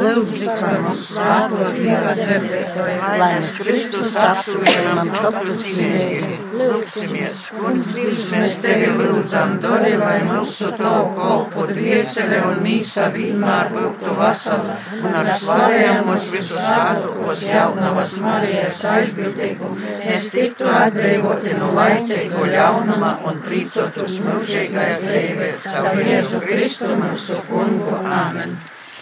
[SPEAKER 3] lūdz par mums svāto dieva dzemdētoja,
[SPEAKER 2] lai mēs Kristus apsūdzamam katru cienīgi. Lūksimies, Dievs,
[SPEAKER 3] Mēs tevi lūdzam, dori, lai mūsu tavu kolpu dviesele un mīsa vienmēr būtu vasala,
[SPEAKER 2] un ar slavējamos visus svētkos
[SPEAKER 3] jaunavas Marijas aizbildību, mēs tiktu atbrīvoti no laicīgo ļaunuma un prīcotos mūžīgajā dzīvē, caur Jēzu Kristu mūsu kungu. Āmen.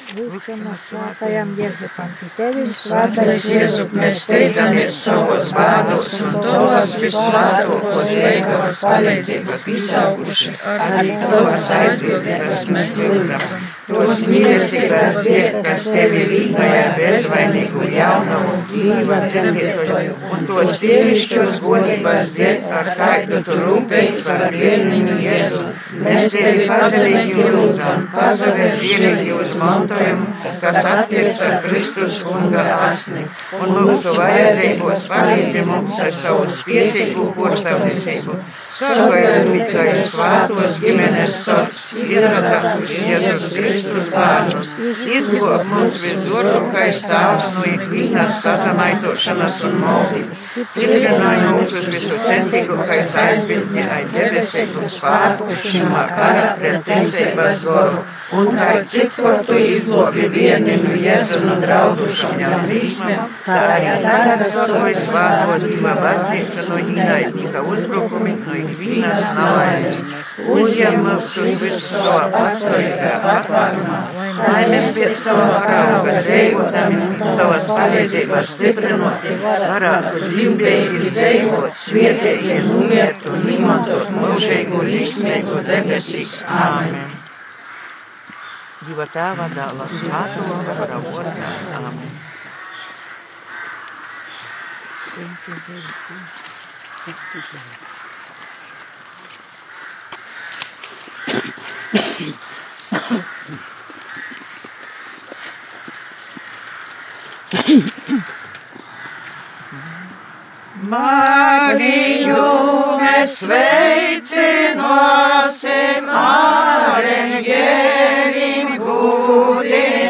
[SPEAKER 4] Lūkšana svātajam Jēzupam, tevis
[SPEAKER 3] Svētais Jēzu, mēs steidzamies savos bādos un tos visvētākos veikalos palīdzību izauguši, arī tos aizbildības mēs lūdzam. Tos mīlestības dēļ, kas tevi vīnojā bezvainīgu jaunumu dzīvā dzemdētoju, un tos dievišķos godības dēļ, ar kādu tu rūpējies par bērniņu Jēzu. Mēs tevi pazemīgi lūdzam, pazavēr vienīgi uz mantojumu, kas atpirks ar Kristus kunga asni, un mūsu vajadzībos palīdzi mums ar savu spietīgu porcelāniecību. Sargājot tikai svētos ģimenes sorgs, izradātus Jēzus Kristus bērnus, izglāb mums visdorākais tēvs no ikvienas sazamaitošanas un maldības. Stiprināja mūsu visu centīgākais aizbildņi aiz debesīgu spēku šimā kara pret ticības goru. Un kā cits, kur tu izlobi vieninu Jēzu no draudušajām brīsmēm,
[SPEAKER 2] tā arī tagad soļ svēto Dieva baznīca no ienaidnika uzbrukumi, no ikvienas nelaimes. Uzņem mūs uz visu savā pastāvīgā patvērumā, lai mēs pēc tava parauga dzīvotami, tavas palīdzības stiprinoti, varētu dzīvbēgi dzīvot, svietīgi numirt un imantot mūžīgu līsmīgu debesīs. Āmen. Dieva tēva dēla svēto gara vārdā. Amen.
[SPEAKER 3] Mariju mēs sveicināsim, ar eņģeļiem gudinosim,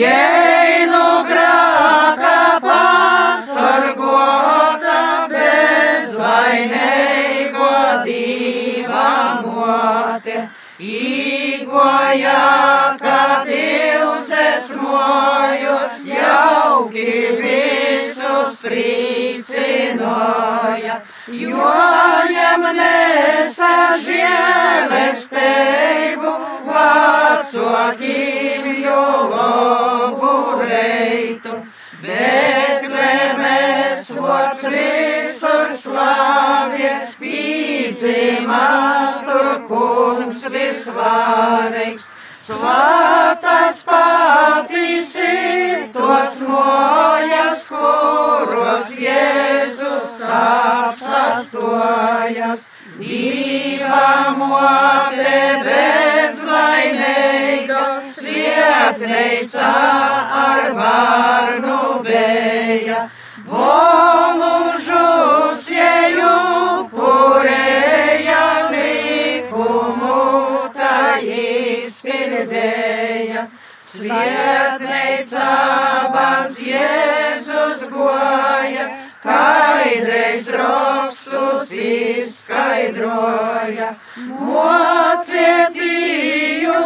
[SPEAKER 3] jēnu grāka pasargota bezvainīgo dīva mote, īgoja, kad ilzes mojus jauki visus priecināja, jo ņem nesa žēlestību vecākiem pīdzimā tur kungs visvārīgs. Svātas patīs ir tos mojas, kuros Jēzus apsastojas. Dieva mote bezvainīga, svietneica ar varnu beja. Volužus Svietneica bams Jēzus goja, kaidreiz rakstus izskaidroja. Mocietīju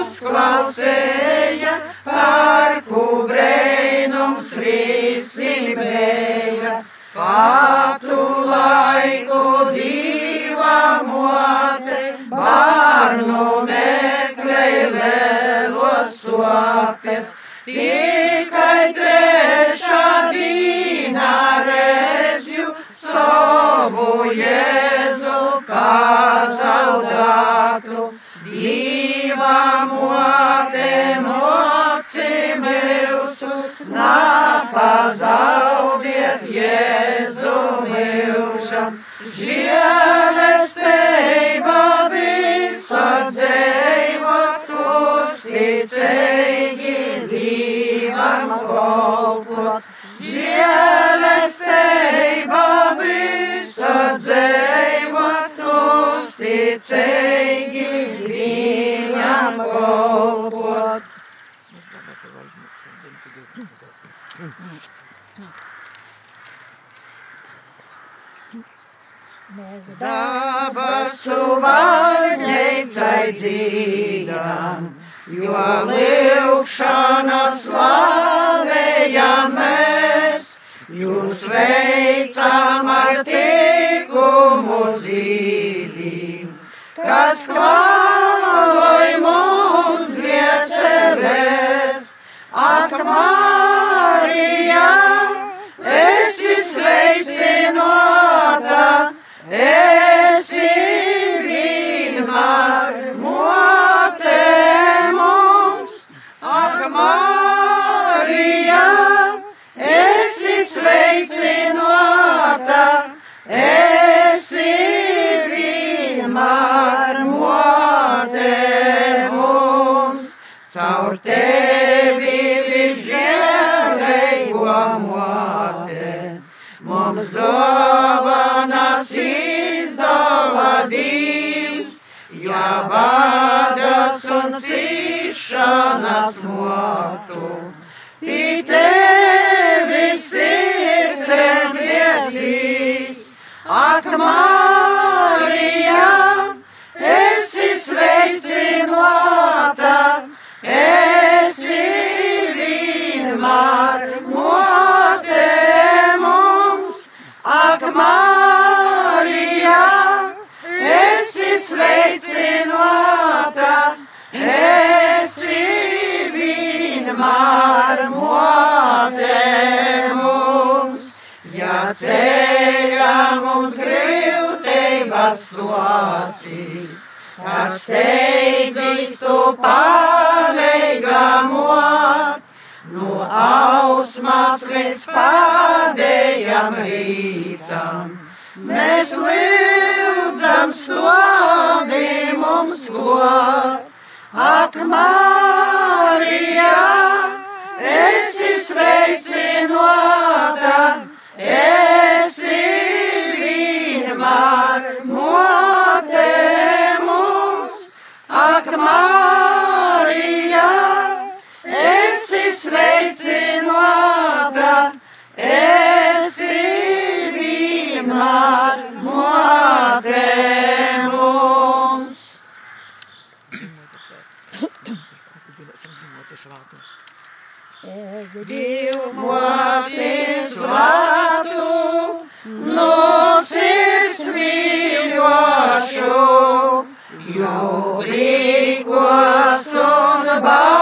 [SPEAKER 3] uzklausēja, par kubreinums risinēja. Patu laiku diva mote, bārnu meklēja sopes. Tikai trešā dīna rezju savu Jēzu pazaudātu. Diva mote mocimeusus, napazaudiet Jēzu mūžam. Žēlestība uzticīgi Dievam kolpot. Žēlestība visa dzīvot uzticīgi Dievam kolpot. Dabasu vaļņeicai dzīdām, jo liukšana slavējam mēs, jūs veicam ar tikumu zīdīm, kas kvaloj un cīšanas motu. Pie tevi sirds remliesīs, ak Marija, esi sveicinota, esi vienmēr mote mums, ak Marija, esi sveicinota, esi vienmēr mote mums. Ja ceļā mums grūtības losīs, kad steidzīs tu pāreigamot, no ausmas līdz pēdējam rītam. Mēs lūdzam stovi mums ak, Marija, mīļošu, jo rīkos un bādos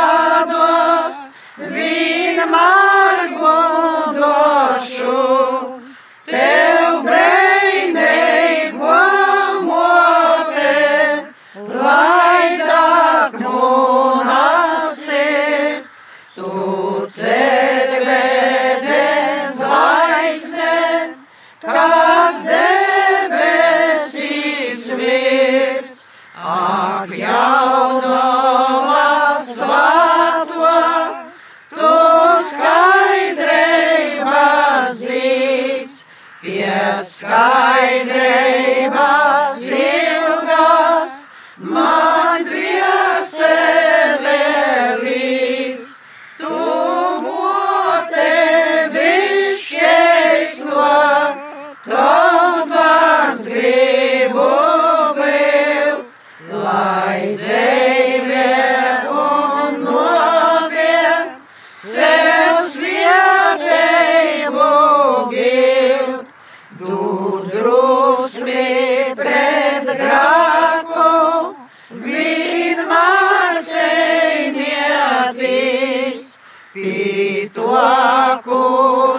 [SPEAKER 3] Paco.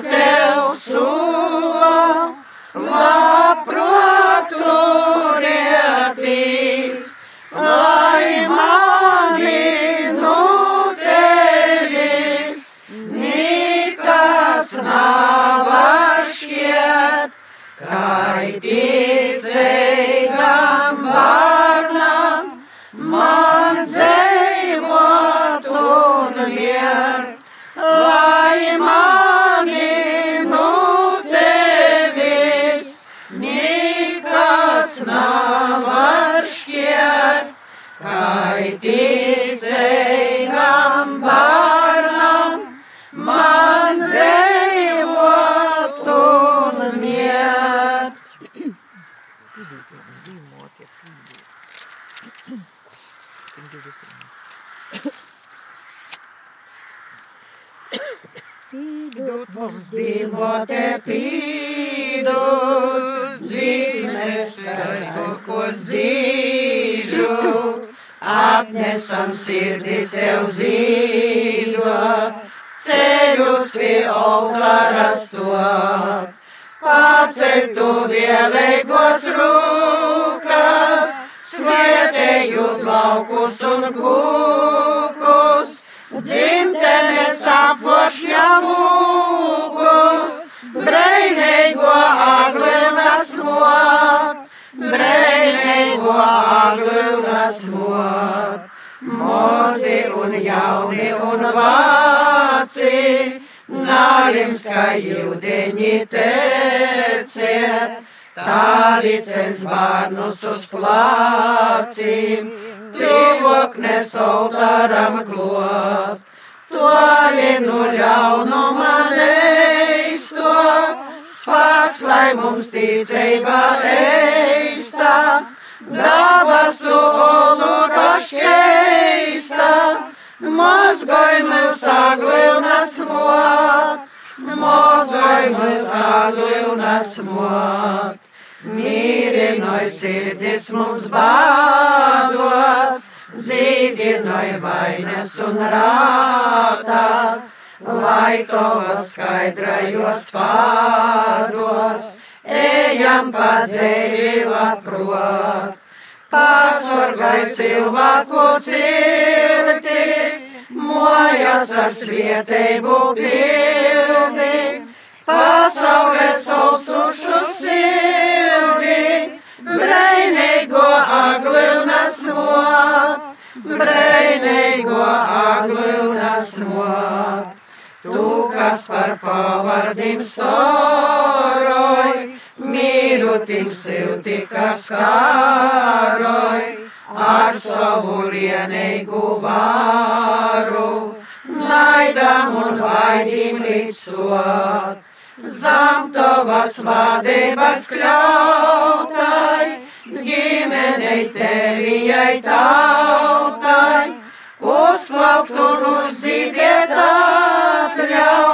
[SPEAKER 3] Atnesam sirdis tev zīdot, ceļus pie altāra stot, paceļ tu vielēgos rūkas, svietējot laukus un kūkus, dzimtenes apvošņa lūgus, breinīgo aglunas mot, breinīgo aglunas mot, mozi un jauni un vāci, nārimska jūdeņi teciet, tā licens bērnus uz plācim, tuvoknes oltāram klot, toļi no ļaunuma neisto, spāks, lai mums ticība eista, mozgoj mūs aglivnas mot, mozgoj mūs aglivnas mot. Mīrinoj sirdis mums bādos, dzīvinoj vainas un rātās, lai tovas skaidrajos pādos, ejam pa dzēri labprot. pasargāj cilvēku cilti, mojas ar svietēju pildi, pasaules austrušu sildi, breinīgo aglūnas mot, breinīgo aglūnas mot. Tu, kas par pavardim storoj, mīlutim silti, kas kāroj, ar savu lienīgu varu, naidam un vaidim līdzsot. Zem tavas vadības kļautai, ģimenes tevijai tautai, uzplaukt un uzzīdiet atļau,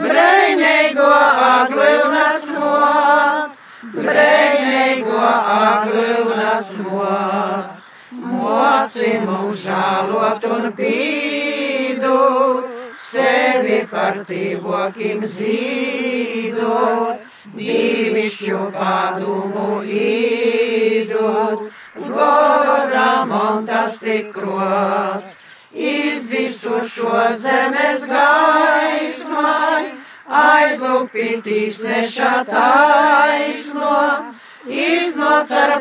[SPEAKER 3] breinīgo aglūnas mot, breinīgo aglūnas mot. Moci mums žālot un pīdot, sevi par tīvokim zīdot, divišķu padumu īdot, goram un tas tikrot izdzīstot šo zemes gaismai, aizlūpītīs neša taisno, iznāc ar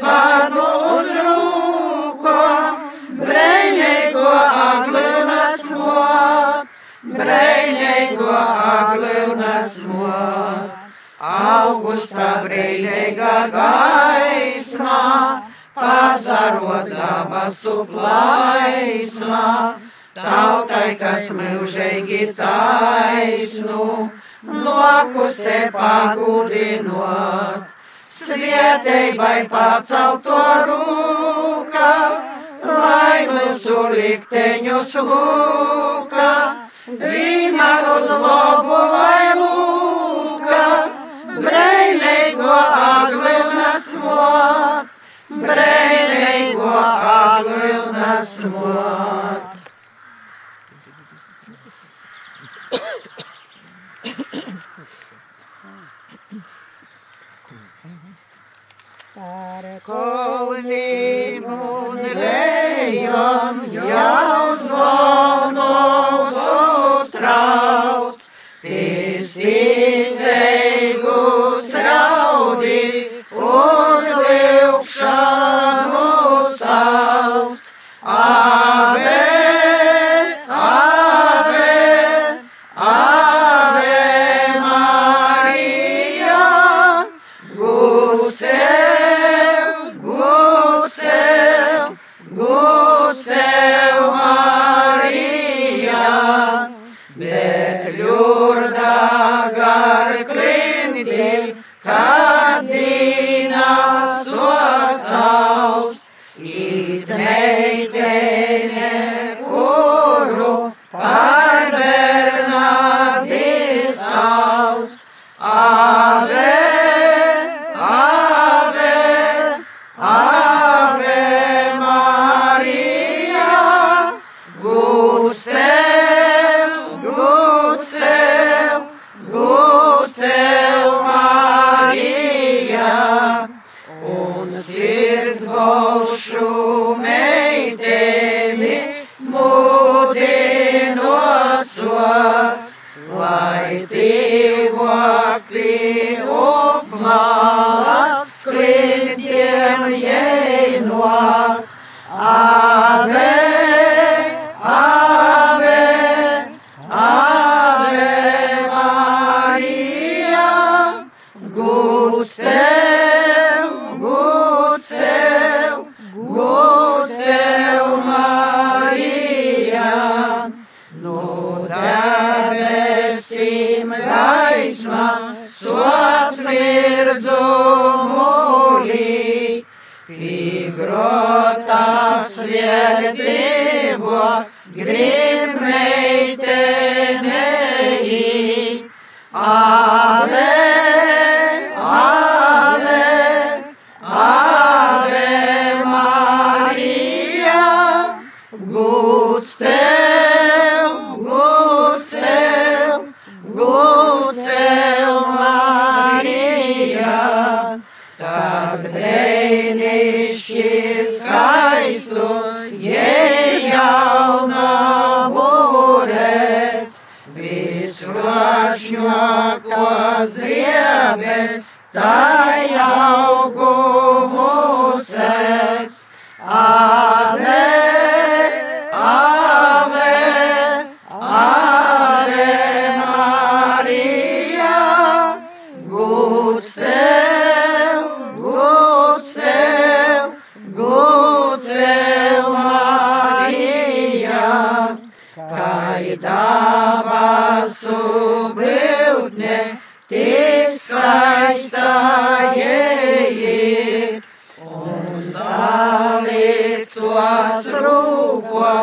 [SPEAKER 3] breinīgo aglūnas mot, breinīgo aglūnas mot. Augusta brīvīga gaismā, pazarot dabasu plaismā, tautai, kas mūžīgi taisnu, nokusē pagudinot, svietēji pacelto rūkā, lai mūsu likteņus lūkā, vienmēr uz labu lai lūkā, breinīgo aglūnas mot, breinīgo aglūnas mot.
[SPEAKER 4] Par
[SPEAKER 3] kolnim un
[SPEAKER 5] Yom Yom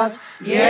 [SPEAKER 3] cross. Yeah.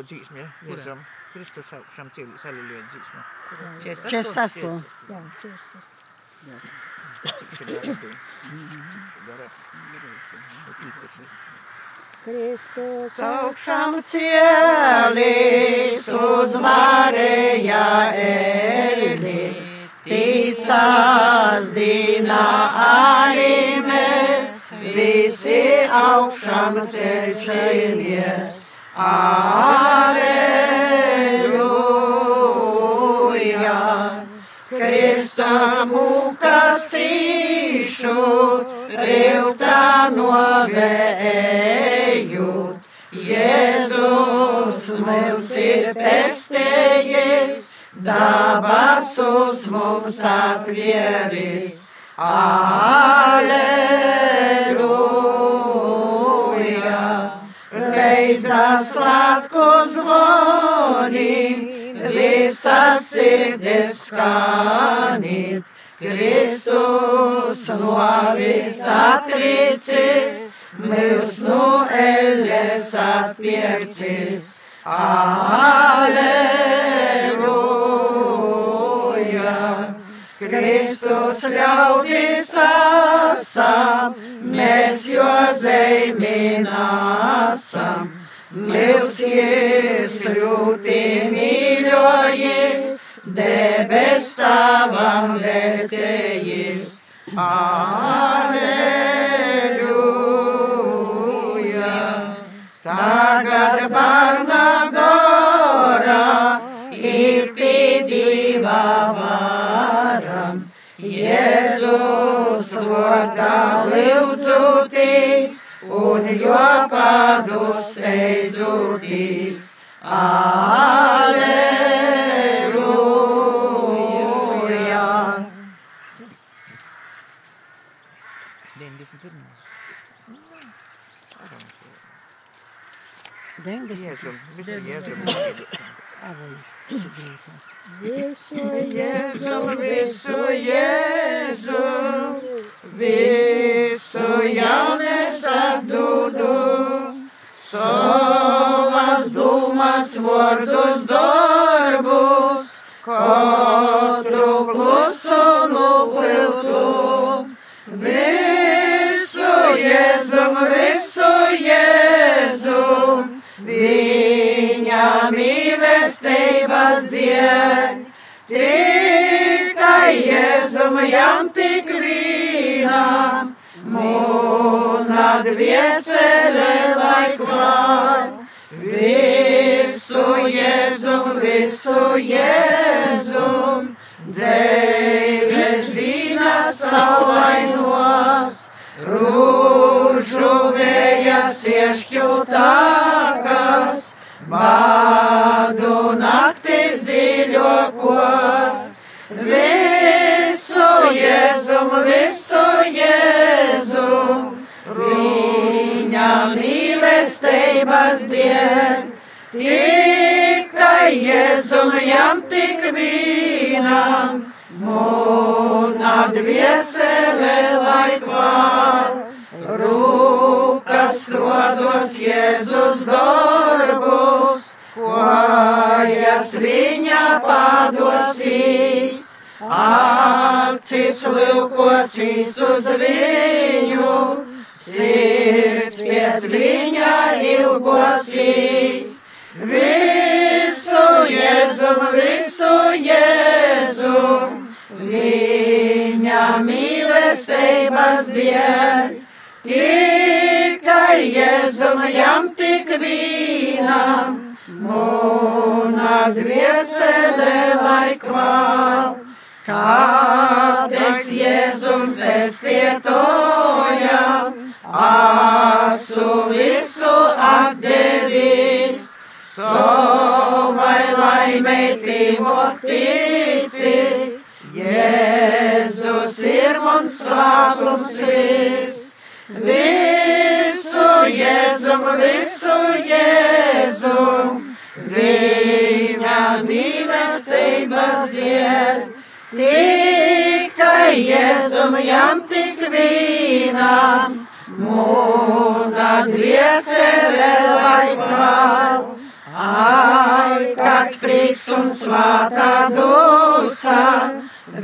[SPEAKER 3] Ko dzīsmi, ja? Iedzam Kristus augšām cīlīs, aleluja dzīsmi. 46.
[SPEAKER 4] Jā, 46. Jā. Kristus
[SPEAKER 3] augšām cielis uzvarēja elni, tīsās dīna arī mēs visi augšām ceļšamies. Aleluja! Kristus mūkas cīšu, riltā novējot. Jēzus mums ir pestējis, dabasus mums atvieris. Aleluja! Beidzas svētku zvonim, visas sirdis skanīt. Kristus no visatricis, mūs no elles atpircis. Aleluja! Kristus ļaudis esam, mēs jo zeiminasam. Mūs iesrūti mīļojis, debes tavam vērtējis. Aleluja! Tagad barna gorā ir pīdīvā varam. Jēzus vārdā lūdzoties un jo padus steidzoties. Aleluja!
[SPEAKER 2] 91.
[SPEAKER 3] Deviņdesmit.
[SPEAKER 2] Jēzum, visu Jēzu.
[SPEAKER 4] visu
[SPEAKER 3] Jēzu, visu Jēzu, visu jaunes atdudu, savas dūmas, vārdus, darbus, katru klusu nupiltu. Visu Jēzum, visu Jēzum, viņa mīlestības dien. Tikai Jēzum jām tik vienam, dviesele laikmār. Visu Jēzum, visu Jēzum, dzēves dīnas saulainos, rūžu vējas iešķūtākas, bādu naktis dziļokos. Visu Jēzum, visu mīlestības dien. Tikai Jēzum jām tik vienam, mūna dviesele laikmār. Rūkas rodos Jēzus darbus, kojas viņa padosīs. Akcis lūkosīs uz viņu, sirds pēc viņa ilgosīs. Visu Jēzum, visu Jēzum, viņa mīlestības dien. Tikai Jēzum jām tik vienam, mūna dviesele laikmā. Kādes Jēzum pestietojam, asu visu atdevis, savai laimei tīvot ticis, Jēzus ir mums svētums viss. Visu Jēzum, visu Jēzum, viņa mīlestības dien. Tikai Jēzum jām tik vienam, atgriezē vēl laikmār. Ai, kāds prieks un svētā dusā,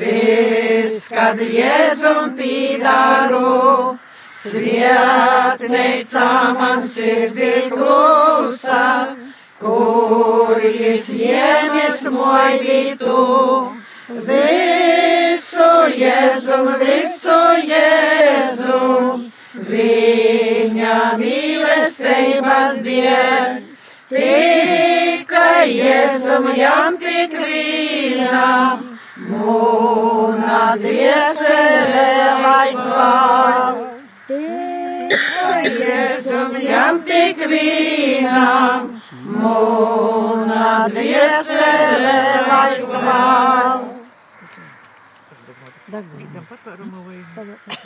[SPEAKER 3] viss, kad jēzum pīdāru, svētneicā man sirdī klusā, kur jis jēmies moibītu, visu jēzum, visu jēzum. Viņa mīlestības diena, tikai Jēzum jām tik vīnam, mūna dviesele laikvāk. Jēzum jām tik vīnam, mūna dviesele laikvāk. Tagad.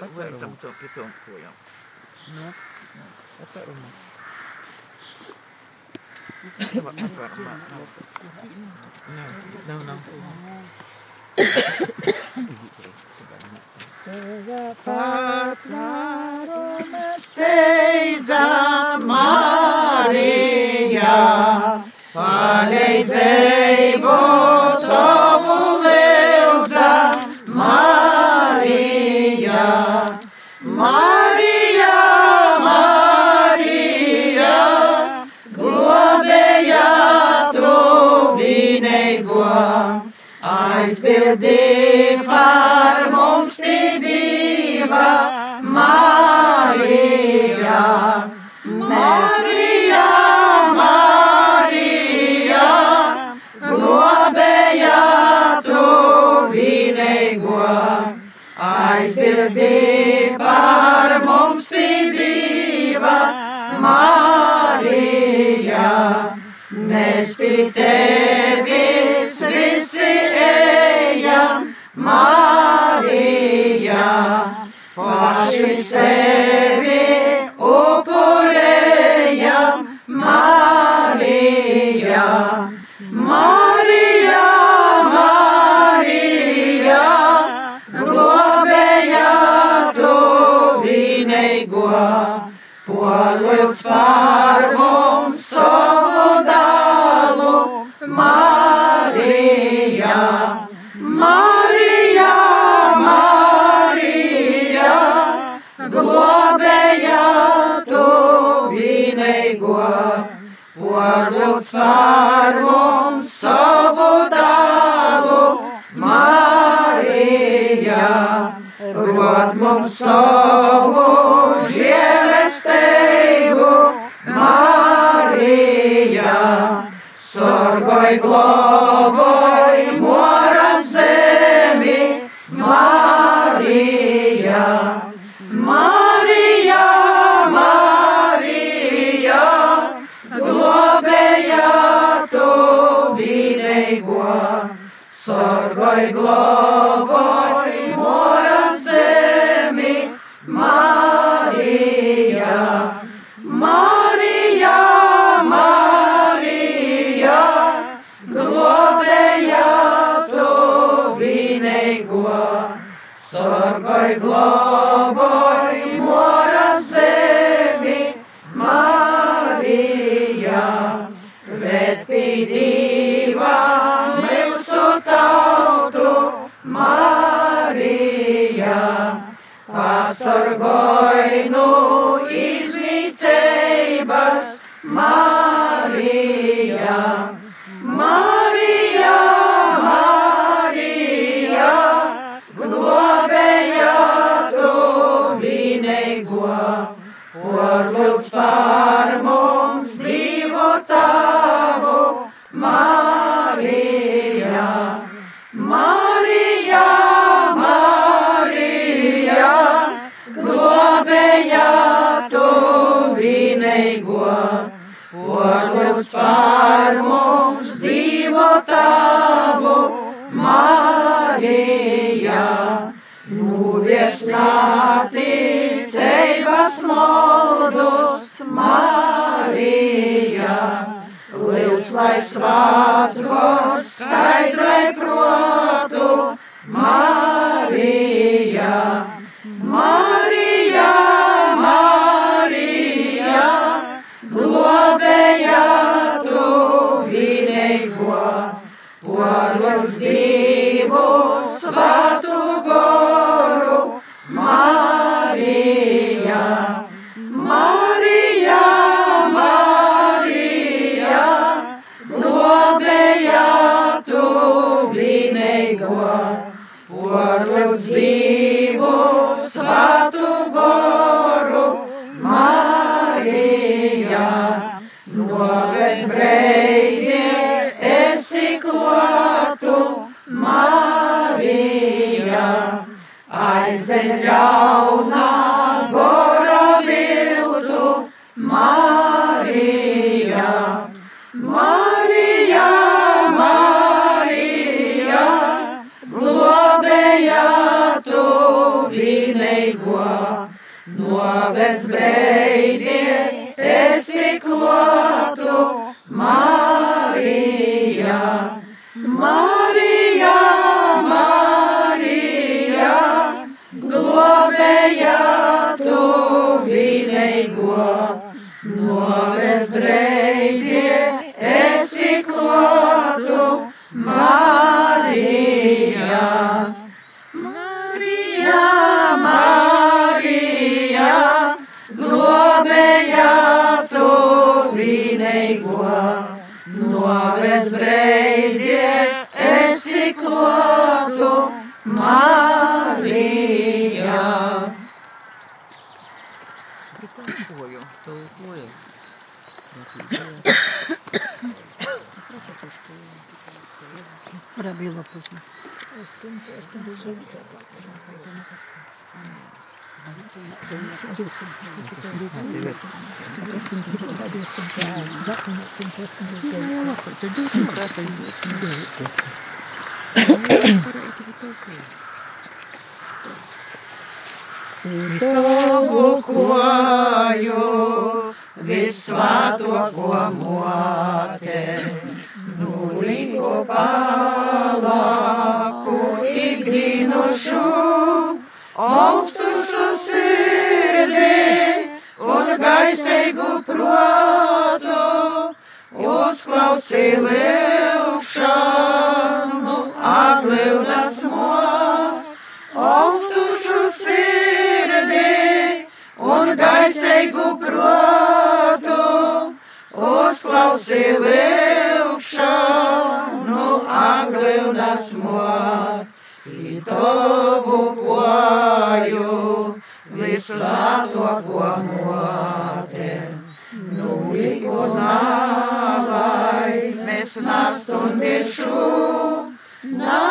[SPEAKER 3] Говорить там то питом твоем. Нет. Seja Maria, falei вселившану ангелів на смерть, і то букваю високо кламувати. Ну і коналай, не снастонишу, на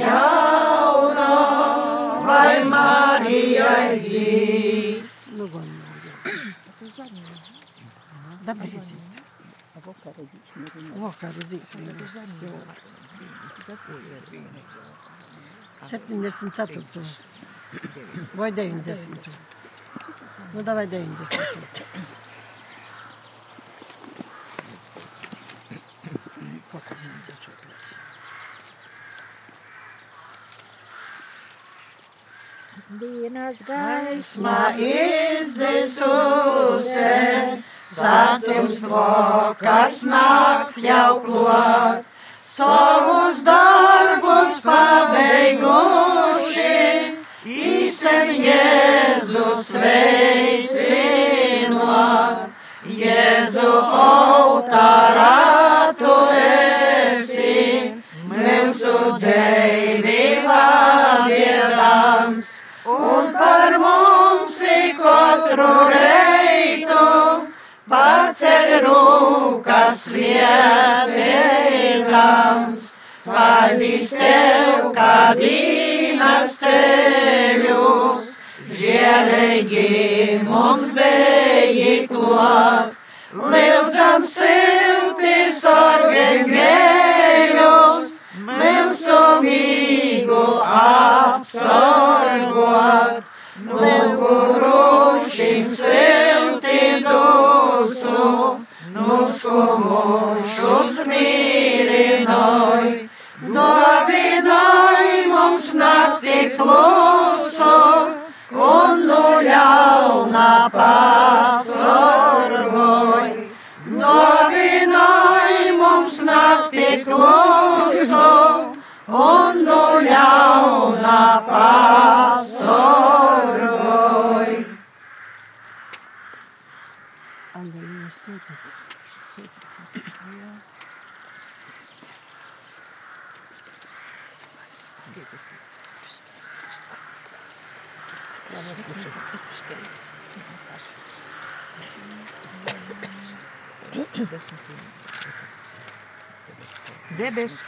[SPEAKER 3] jauna, vai Marija izdzīv.
[SPEAKER 6] Добрите. Vakar dzīsmu. 74. Vai 90. Nu, davai 90.
[SPEAKER 4] dienas gaisma
[SPEAKER 3] izdzisuse, saptums vokas nakts jau klot, savus darbus pabeiguši, īsem Jēzus veicinot, Jēzu altāri. Katru reitu, paceļ rūkas svētīgams, paldies tev, kā dīnas ceļus, žēlīgi mums bija klāt, lūdzam silti sorgengējus, mūsu mīgu apsorgot, lūgurušim silti dusu, mūsu mūšus mīlinoj, novinoj mums nakti klusu, un nu ļauna pasorgoj. Novinoj mums nakti klusu, un nu ļauna pasorgoj.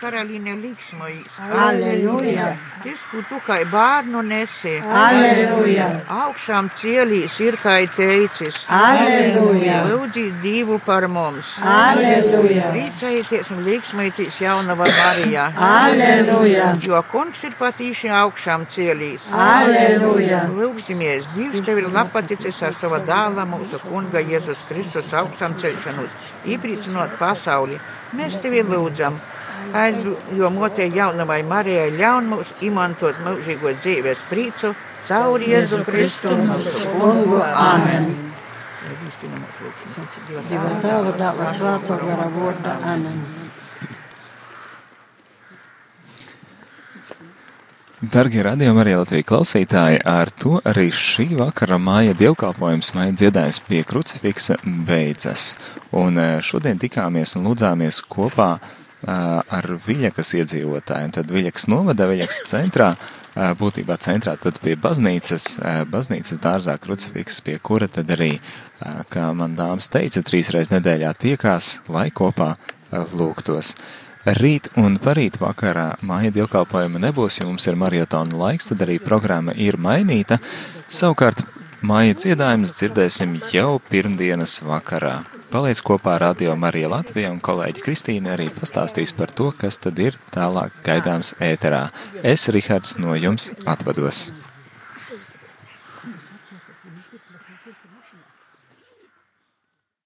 [SPEAKER 2] Debes karaliene liksmojīs.
[SPEAKER 6] Aleluja.
[SPEAKER 2] Tas, ko tu kā bērnu nesi.
[SPEAKER 6] Aleluja.
[SPEAKER 2] Augšām cielīs ir kā teicis.
[SPEAKER 6] Aleluja.
[SPEAKER 2] Lūdzīt Dievu par mums.
[SPEAKER 6] Aleluja.
[SPEAKER 2] Priecājieties un liksmojieties jaunavā Marijā.
[SPEAKER 6] Aleluja.
[SPEAKER 2] Jo kungs ir patīši augšām cielīs.
[SPEAKER 6] Aleluja.
[SPEAKER 2] Lūksimies, Dievs tev ir lapaticis ar savu dēlu, mūsu kunga Jēzus Kristus augstām celšanos, iepriecinot pasauli. Mēs tevi lūdzam, aizjomotē jaunamai Marijai ļaun mums izmantot mūžīgo dzīves prieku caur Jēzu Kristu mūsu kungu. Amen!
[SPEAKER 6] Dieva tēva dēla svēto gara vārdā. Amen.
[SPEAKER 1] Darbie radījumi arī Latvijas klausītāji, ar to arī šī vakara māja dievkalpojums, māja dziedājums pie krucifiksa beidzas. Un eh, šodien tikāmies un lūdzāmies kopā eh, ar Viļakas iedzīvotājiem. Tad Viļakas novada Viļakas centrā, būtībā centrā tad pie baznīcas, baznīcas dārzā krucifiks, pie kura tad arī, kā man dāmas teica, trīs reizes nedēļā tiekās, lai kopā lūgtos. Rīt un parīt vakarā māja dievkalpojuma nebūs, jo mums ir marietona laiks, tad arī programma ir mainīta. Savukārt māja dziedājumus dzirdēsim jau pirmdienas vakarā. Paliec kopā ar Radio Marija Latvija un kolēģi Kristīna arī pastāstīs par to, kas tad ir tālāk gaidāms ēterā. Es, Rihards, no jums atvados.